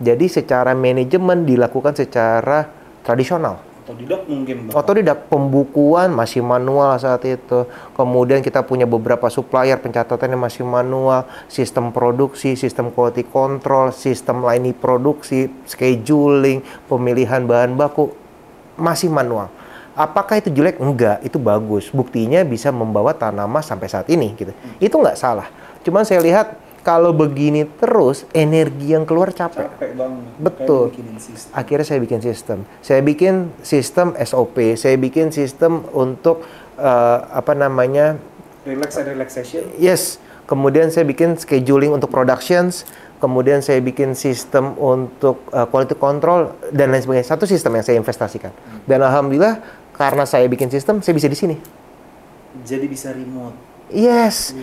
Jadi secara manajemen dilakukan secara tradisional. Otodidak mungkin Bapak. Otodidak pembukuan masih manual saat itu. Kemudian kita punya beberapa supplier pencatatannya masih manual, sistem produksi, sistem quality control, sistem line produksi, scheduling, pemilihan bahan baku masih manual. Apakah itu jelek? Enggak, itu bagus. Buktinya bisa membawa tanaman sampai saat ini gitu. Itu nggak salah. Cuman saya lihat kalau begini terus energi yang keluar capek. capek banget Betul. Akhirnya saya bikin sistem. Saya bikin sistem SOP. Saya bikin sistem untuk eh, apa namanya? relax and relaxation Yes. Kemudian saya bikin scheduling untuk productions. Kemudian saya bikin sistem untuk eh, quality control dan lain sebagainya. Satu sistem yang saya investasikan. Dan alhamdulillah karena saya bikin sistem, saya bisa di sini. jadi bisa remote Yes.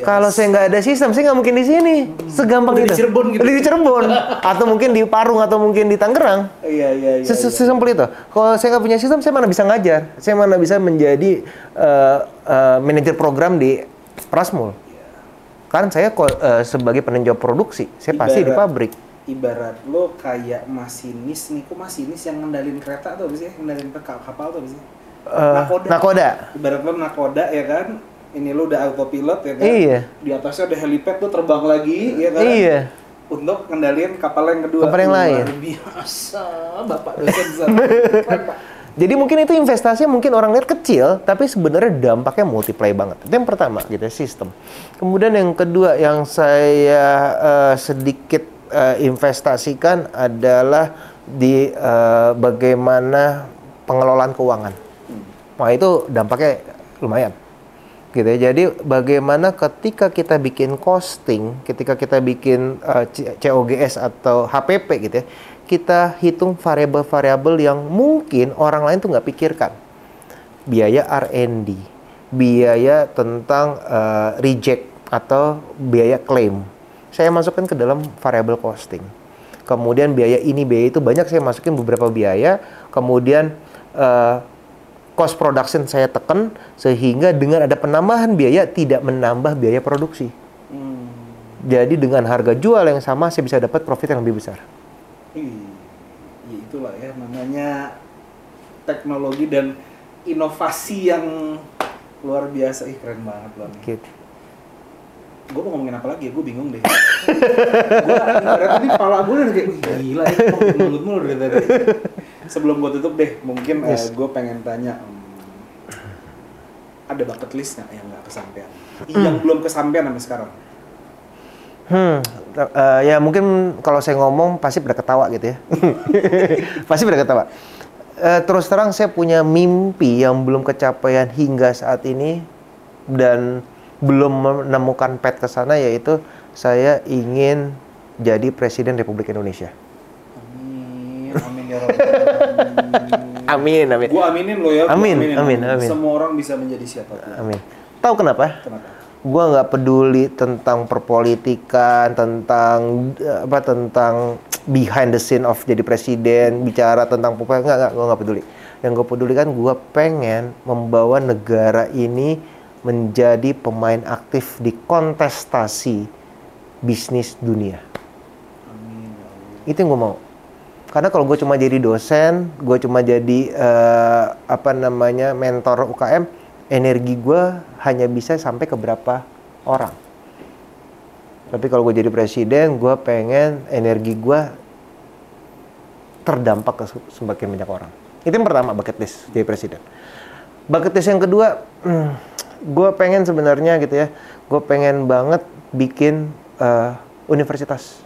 Kalau saya nggak ada sistem, saya nggak mungkin di sini. Segampang Udah itu. di Cirebon gitu. Di Cirebon. atau mungkin di Parung atau mungkin di Tangerang. iya iya iya, iya. Sesimpel itu. Kalau saya nggak punya sistem, saya mana bisa ngajar? Saya mana bisa menjadi eh, eh, manajer program di Prasmul? Kan saya eh, sebagai peninjau produksi, saya pasti di pabrik. ibarat lo kayak masinis nih kok masinis yang ngendalin kereta tuh apa sih ngendalin kapal tuh apa sih Eh, nakoda. nakoda. ibarat lo nakoda ya kan ini lo udah autopilot ya kan Iya. di atasnya ada helipad tuh terbang lagi ya kan Iya. untuk ngendalin kapal yang kedua Kapal yang Luar lain. biasa bapak dosen. Jadi mungkin itu investasinya mungkin orang lihat kecil, tapi sebenarnya dampaknya multiply banget. Itu yang pertama gitu ya, sistem. Kemudian yang kedua yang saya eh, sedikit eh, investasikan adalah di eh, bagaimana pengelolaan keuangan. Nah itu dampaknya lumayan. Gitu ya. Jadi bagaimana ketika kita bikin costing, ketika kita bikin eh, C- COGS atau HPP gitu ya, kita hitung variabel-variabel yang mungkin orang lain tuh nggak pikirkan. Biaya R&D, biaya tentang eh, reject atau biaya claim. Saya masukkan ke dalam variabel costing. Kemudian biaya ini, biaya itu banyak saya masukin beberapa biaya. Kemudian eh, cost production saya tekan sehingga dengan ada penambahan biaya tidak menambah biaya produksi. Hmm. Jadi dengan harga jual yang sama saya bisa dapat profit yang lebih besar. Ih, ya itulah ya namanya teknologi dan inovasi yang luar biasa ih keren banget loh nih. Gitu. gue mau ngomongin apa lagi ya gue bingung deh gue tadi kepala gue udah kayak "Wih, gila ya mulut mulu dari tadi sebelum gue tutup deh mungkin Yes. gue pengen tanya hmm, ada bucket list nggak yang nggak kesampaian yang belum kesampaian sampai sekarang Hmm, eh, ya mungkin kalau saya ngomong pasti pada ketawa gitu ya. pasti pada ketawa. Eh, terus terang saya punya mimpi yang belum kecapaian hingga saat ini dan belum menemukan pet ke sana yaitu saya ingin jadi presiden Republik Indonesia. amin amin ya Amin, amin. gue aminin lo ya gua Amin, aminin, amin, amin. semua orang bisa menjadi siapa pun Amin. Tahu kenapa? kenapa Gua nggak peduli tentang perpolitikan, tentang apa tentang behind the scene of jadi presiden, bicara tentang apa nggak nggak, gua nggak peduli. Yang gue peduli kan gue pengen membawa negara ini menjadi pemain aktif di kontestasi bisnis dunia. amin Itu yang gue mau. Karena kalau gue cuma jadi dosen, gue cuma jadi eh, apa namanya mentor UKM, energi gue hanya bisa sampai ke berapa orang. Tapi kalau gue jadi presiden, gue pengen energi gue terdampak ke se- semakin banyak orang. Itu yang pertama bucket list jadi presiden. Bucket list yang kedua, hmm, gue pengen sebenarnya gitu ya, gue pengen banget bikin eh, universitas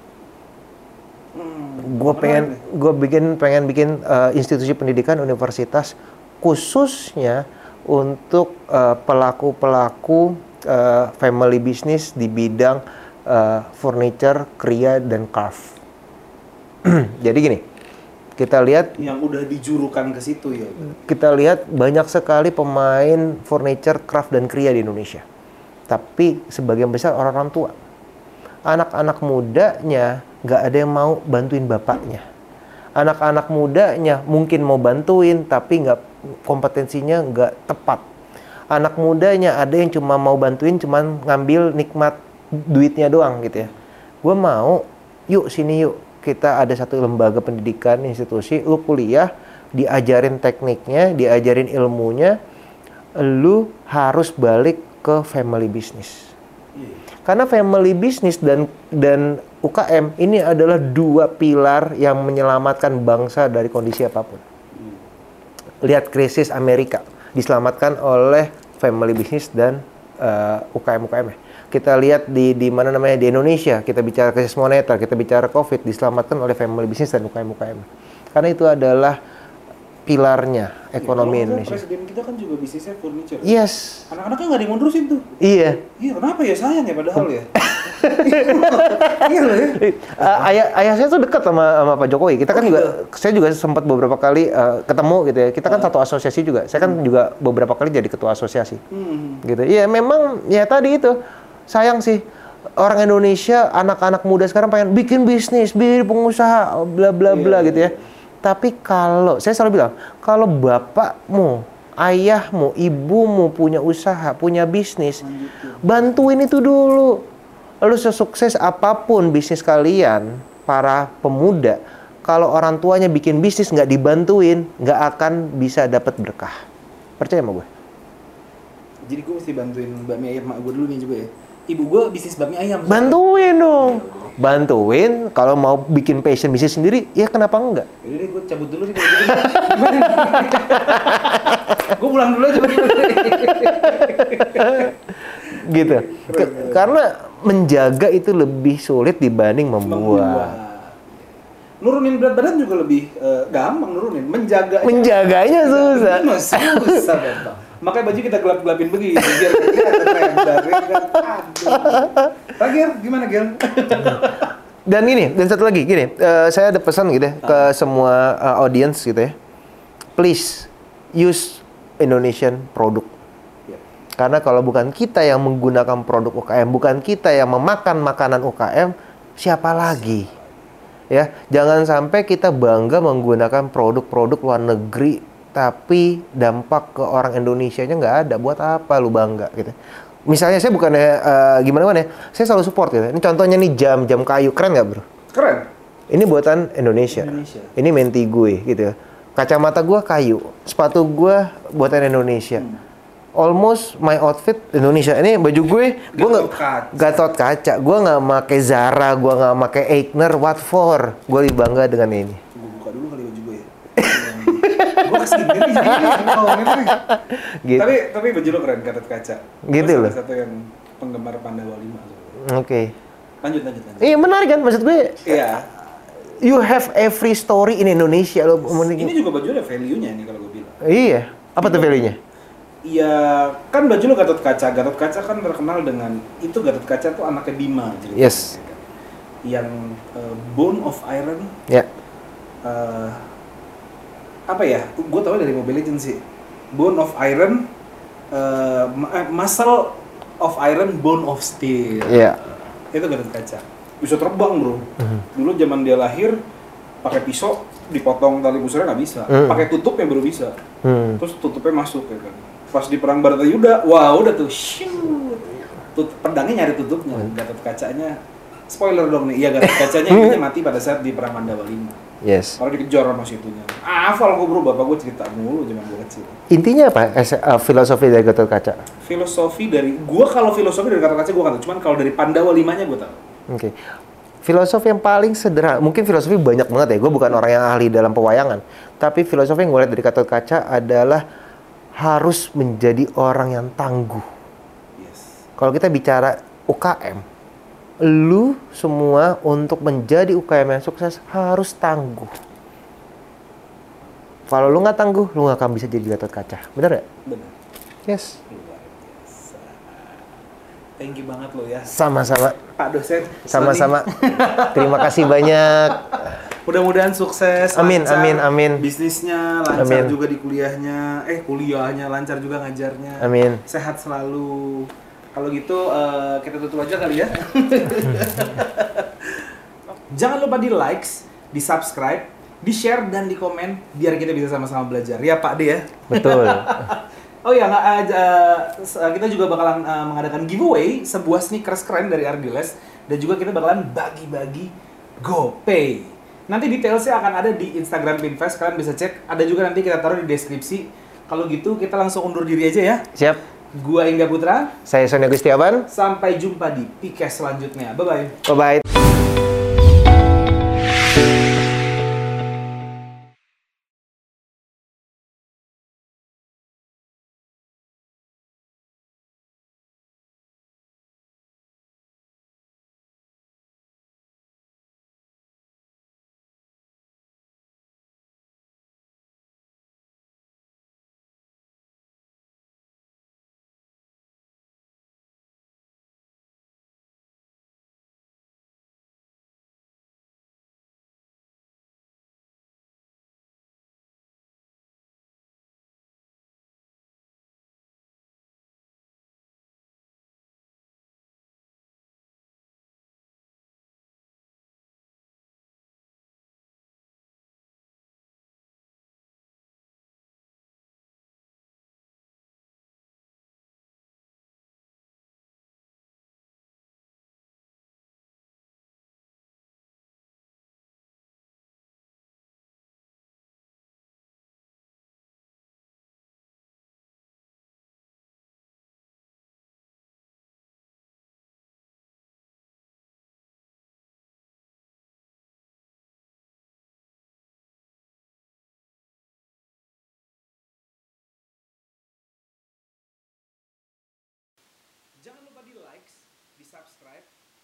gue pengen gue bikin pengen bikin uh, institusi pendidikan universitas khususnya untuk uh, pelaku-pelaku uh, family business di bidang eh, furniture, Kria dan Carve. Jadi gini, kita lihat yang udah dijurukan ke situ ya. kita lihat banyak sekali pemain furniture, craft dan Kria di Indonesia. Tapi sebagian besar orang-orang tua. Anak-anak mudanya nggak ada yang mau bantuin bapaknya. Anak-anak mudanya mungkin mau bantuin tapi nggak kompetensinya nggak tepat. Anak mudanya ada yang cuma mau bantuin cuman ngambil nikmat duitnya doang gitu ya. Gue mau, yuk sini yuk kita ada satu lembaga pendidikan institusi, lu kuliah, diajarin tekniknya, diajarin ilmunya, lu harus balik ke family business. Karena family business dan dan UKM ini adalah dua pilar yang menyelamatkan bangsa dari kondisi apa pun. Lihat krisis Amerika diselamatkan oleh family business dan uh, UKM UKM. -nya. Kita lihat di di mana namanya di Indonesia, kita bicara krisis moneter, kita bicara Covid diselamatkan oleh family business dan UKM UKM. Karena itu adalah pilarnya ekonomi Kalau nggak, Indonesia. Presiden kita kan juga bisnisnya furniture. Yes. Anak-anaknya nggak ada yang mau nerusin tuh. Iya. Iya kenapa ya sayang ya padahal ya. iya loh ya. Uh, ayah ayah saya tuh dekat sama sama Pak Jokowi. Kita kan juga saya juga sempat beberapa kali uh, ketemu gitu ya. Kita kan satu asosiasi juga. Saya kan juga beberapa kali jadi ketua asosiasi. Hmm. Gitu. Iya memang ya tadi itu sayang sih orang Indonesia anak-anak muda sekarang pengen bikin bisnis, bikin pengusaha bla bla bla gitu ya. Tapi kalau saya selalu bilang, kalau bapakmu, ayahmu, ibumu punya usaha, punya bisnis, bantuin itu dulu. Lalu sesukses apa pun bisnis kalian, para pemuda, kalau orang tuanya bikin bisnis nggak dibantuin, nggak akan bisa dapat berkah. Percaya sama gue? Jadi gue mesti bantuin bakmi ayam mak gue dulu nih juga ya. Ibu gue bisnis bakmi ayam. Bantuin dong. Bantuin kalau mau bikin passion bisnis sendiri, ya kenapa enggak? Deh gue cabut dulu kalau gitu. Gue pulang dulu aja. Gitu. Ke- karena menjaga itu lebih sulit dibanding membuat. Nurunin berat badan juga lebih eh, gampang nurunin. Menjaga. Menjaganya susah. susah Bang. Makanya baju kita gelap-gelapin begitu biar ya kan? Terakhir gimana Gil? Dan ini, dan satu lagi, gini, eh, saya ada pesan gitu ya ke semua eh, audience gitu ya. Please use Indonesian produk. Karena kalau bukan kita yang menggunakan produk UKM, bukan kita yang memakan makanan UKM, siapa lagi? Ya, jangan sampai kita bangga menggunakan produk-produk luar negeri, tapi dampak ke orang Indonesia-nya nggak ada. Buat apa lu bangga gitu? Misalnya saya bukannya eh, gimana gimana ya, saya selalu support gitu. Ini contohnya nih jam jam kayu keren nggak bro? Keren. Ini buatan Indonesia. Indonesia. Ini menti gue gitu. ya. Kacamata gue kayu, sepatu gue buatan Indonesia. Almost my outfit Indonesia. Ini baju gue, gue nggak Gatot kaca. Gue nggak make Zara, gue nggak make Eigner. What for? Gue lebih bangga dengan ini. Gue buka dulu kali baju gue ya. gue nih. Gitu. Tapi tapi baju lo keren Gatot Kaca. Gitu loh. satu yang penggemar Pandawa 5. Oke. Lanjut lanjut lanjut. Iya menarik kan maksud gue. Iya. You have every story in Indonesia lo. Ini juga baju ada value-nya nih kalau gue bilang. Iya. Apa tuh value-nya? Iya, kan baju lo Gatot Kaca. Gatot Kaca kan terkenal dengan itu Gatot Kaca tuh anaknya Bima ceritanya, Yes. ya kan? Yang eh, Bone of Iron Ya. eh, apa ya? Gue tau dari Mobile Legends sih. Bone of Iron, eh, Muscle of Iron, Bone of Steel. Iya. Itu Gatot Kaca. Bisa terbang bro. Mhm. Dulu zaman dia lahir pakai pisau dipotong tali busurnya nggak bisa. Mhm. Pakai tutupnya baru bisa. Hmm. Terus tutupnya masuk ya kan. Pas di perang Baratayuda, wah udah tuh shoo. Tut pedangnya nyari tutupnya. Hmm. Gatot kacanya spoiler dong nih. Iya Gatot kacanya intinya mati pada saat di perang Pandawa 5. Yes. Kalau dikejar sama situnya. Ah, hafal gue bro, bapak gue cerita mulu zaman gue kecil. Intinya apa? Es- uh, filosofi dari Gatot Kaca. Filosofi dari gua kalau filosofi dari Gatot kaca gue kan tahu. Cuman kalau dari Pandawa 5-nya gue tahu. Oke. Filosofi yang paling sederhana, mungkin filosofi banyak banget ya. Gue bukan orang yang ahli dalam pewayangan, tapi filosofi yang gue lihat dari Gatot Kaca adalah harus menjadi orang yang tangguh. Yes. Kalau kita bicara UKM, lu semua untuk menjadi UKM yang sukses harus tangguh. Kalau lu nggak tangguh, lu nggak akan bisa jadi Gatot Kaca. Bener ya? Benar. Yes. Thank you banget lo ya. Sama-sama. Pak dosen. Sama-sama. Terima kasih banyak. Mudah-mudahan sukses. Amin, lancar amin, amin. Bisnisnya lancar Amin. juga di kuliahnya. Eh, kuliahnya lancar juga ngajarnya. Amin. Sehat selalu. Kalau gitu eh, kita tutup aja kali ya. Jangan lupa di likes, di subscribe, di share dan di komen biar kita bisa sama-sama belajar. Ya Pak De ya. Betul. Oh ya, nggak, eh, kita juga bakalan eh, mengadakan giveaway sebuah sneakers keren dari Ardiles dan juga kita bakalan bagi-bagi GoPay. Nanti detailsnya akan ada di Instagram Pinfest, kalian bisa cek. Ada juga nanti kita taruh di deskripsi. Kalau gitu kita langsung undur diri aja ya. Siap. Gua Ingga Putra, Saya Sonia Gustiawan. sampai jumpa di Pikes selanjutnya. Bye-bye. Bye-bye.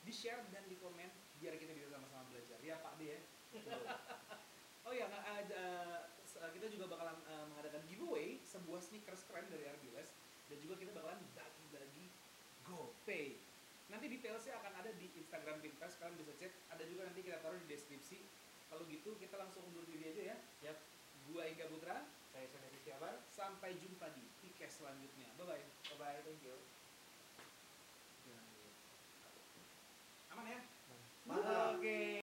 Di share dan di komen biar kita bisa sama-sama belajar. Ya Pak De ya. oh ya, s- eh, kita juga bakalan eh, mengadakan giveaway sebuah sneakers keren dari Ardiles dan juga kita bakalan bagi-bagi GoPay. Nanti detailsnya akan ada di Instagram Pinterest, kalian bisa cek. Ada juga nanti kita taruh di deskripsi. Kalau gitu kita langsung undur diri aja ya. Siap. Gua Ingga Putra, Saya Sonia Gustiawan. sampai jumpa di Pikes selanjutnya. Bye bye. Bye-bye. Thank you. Mga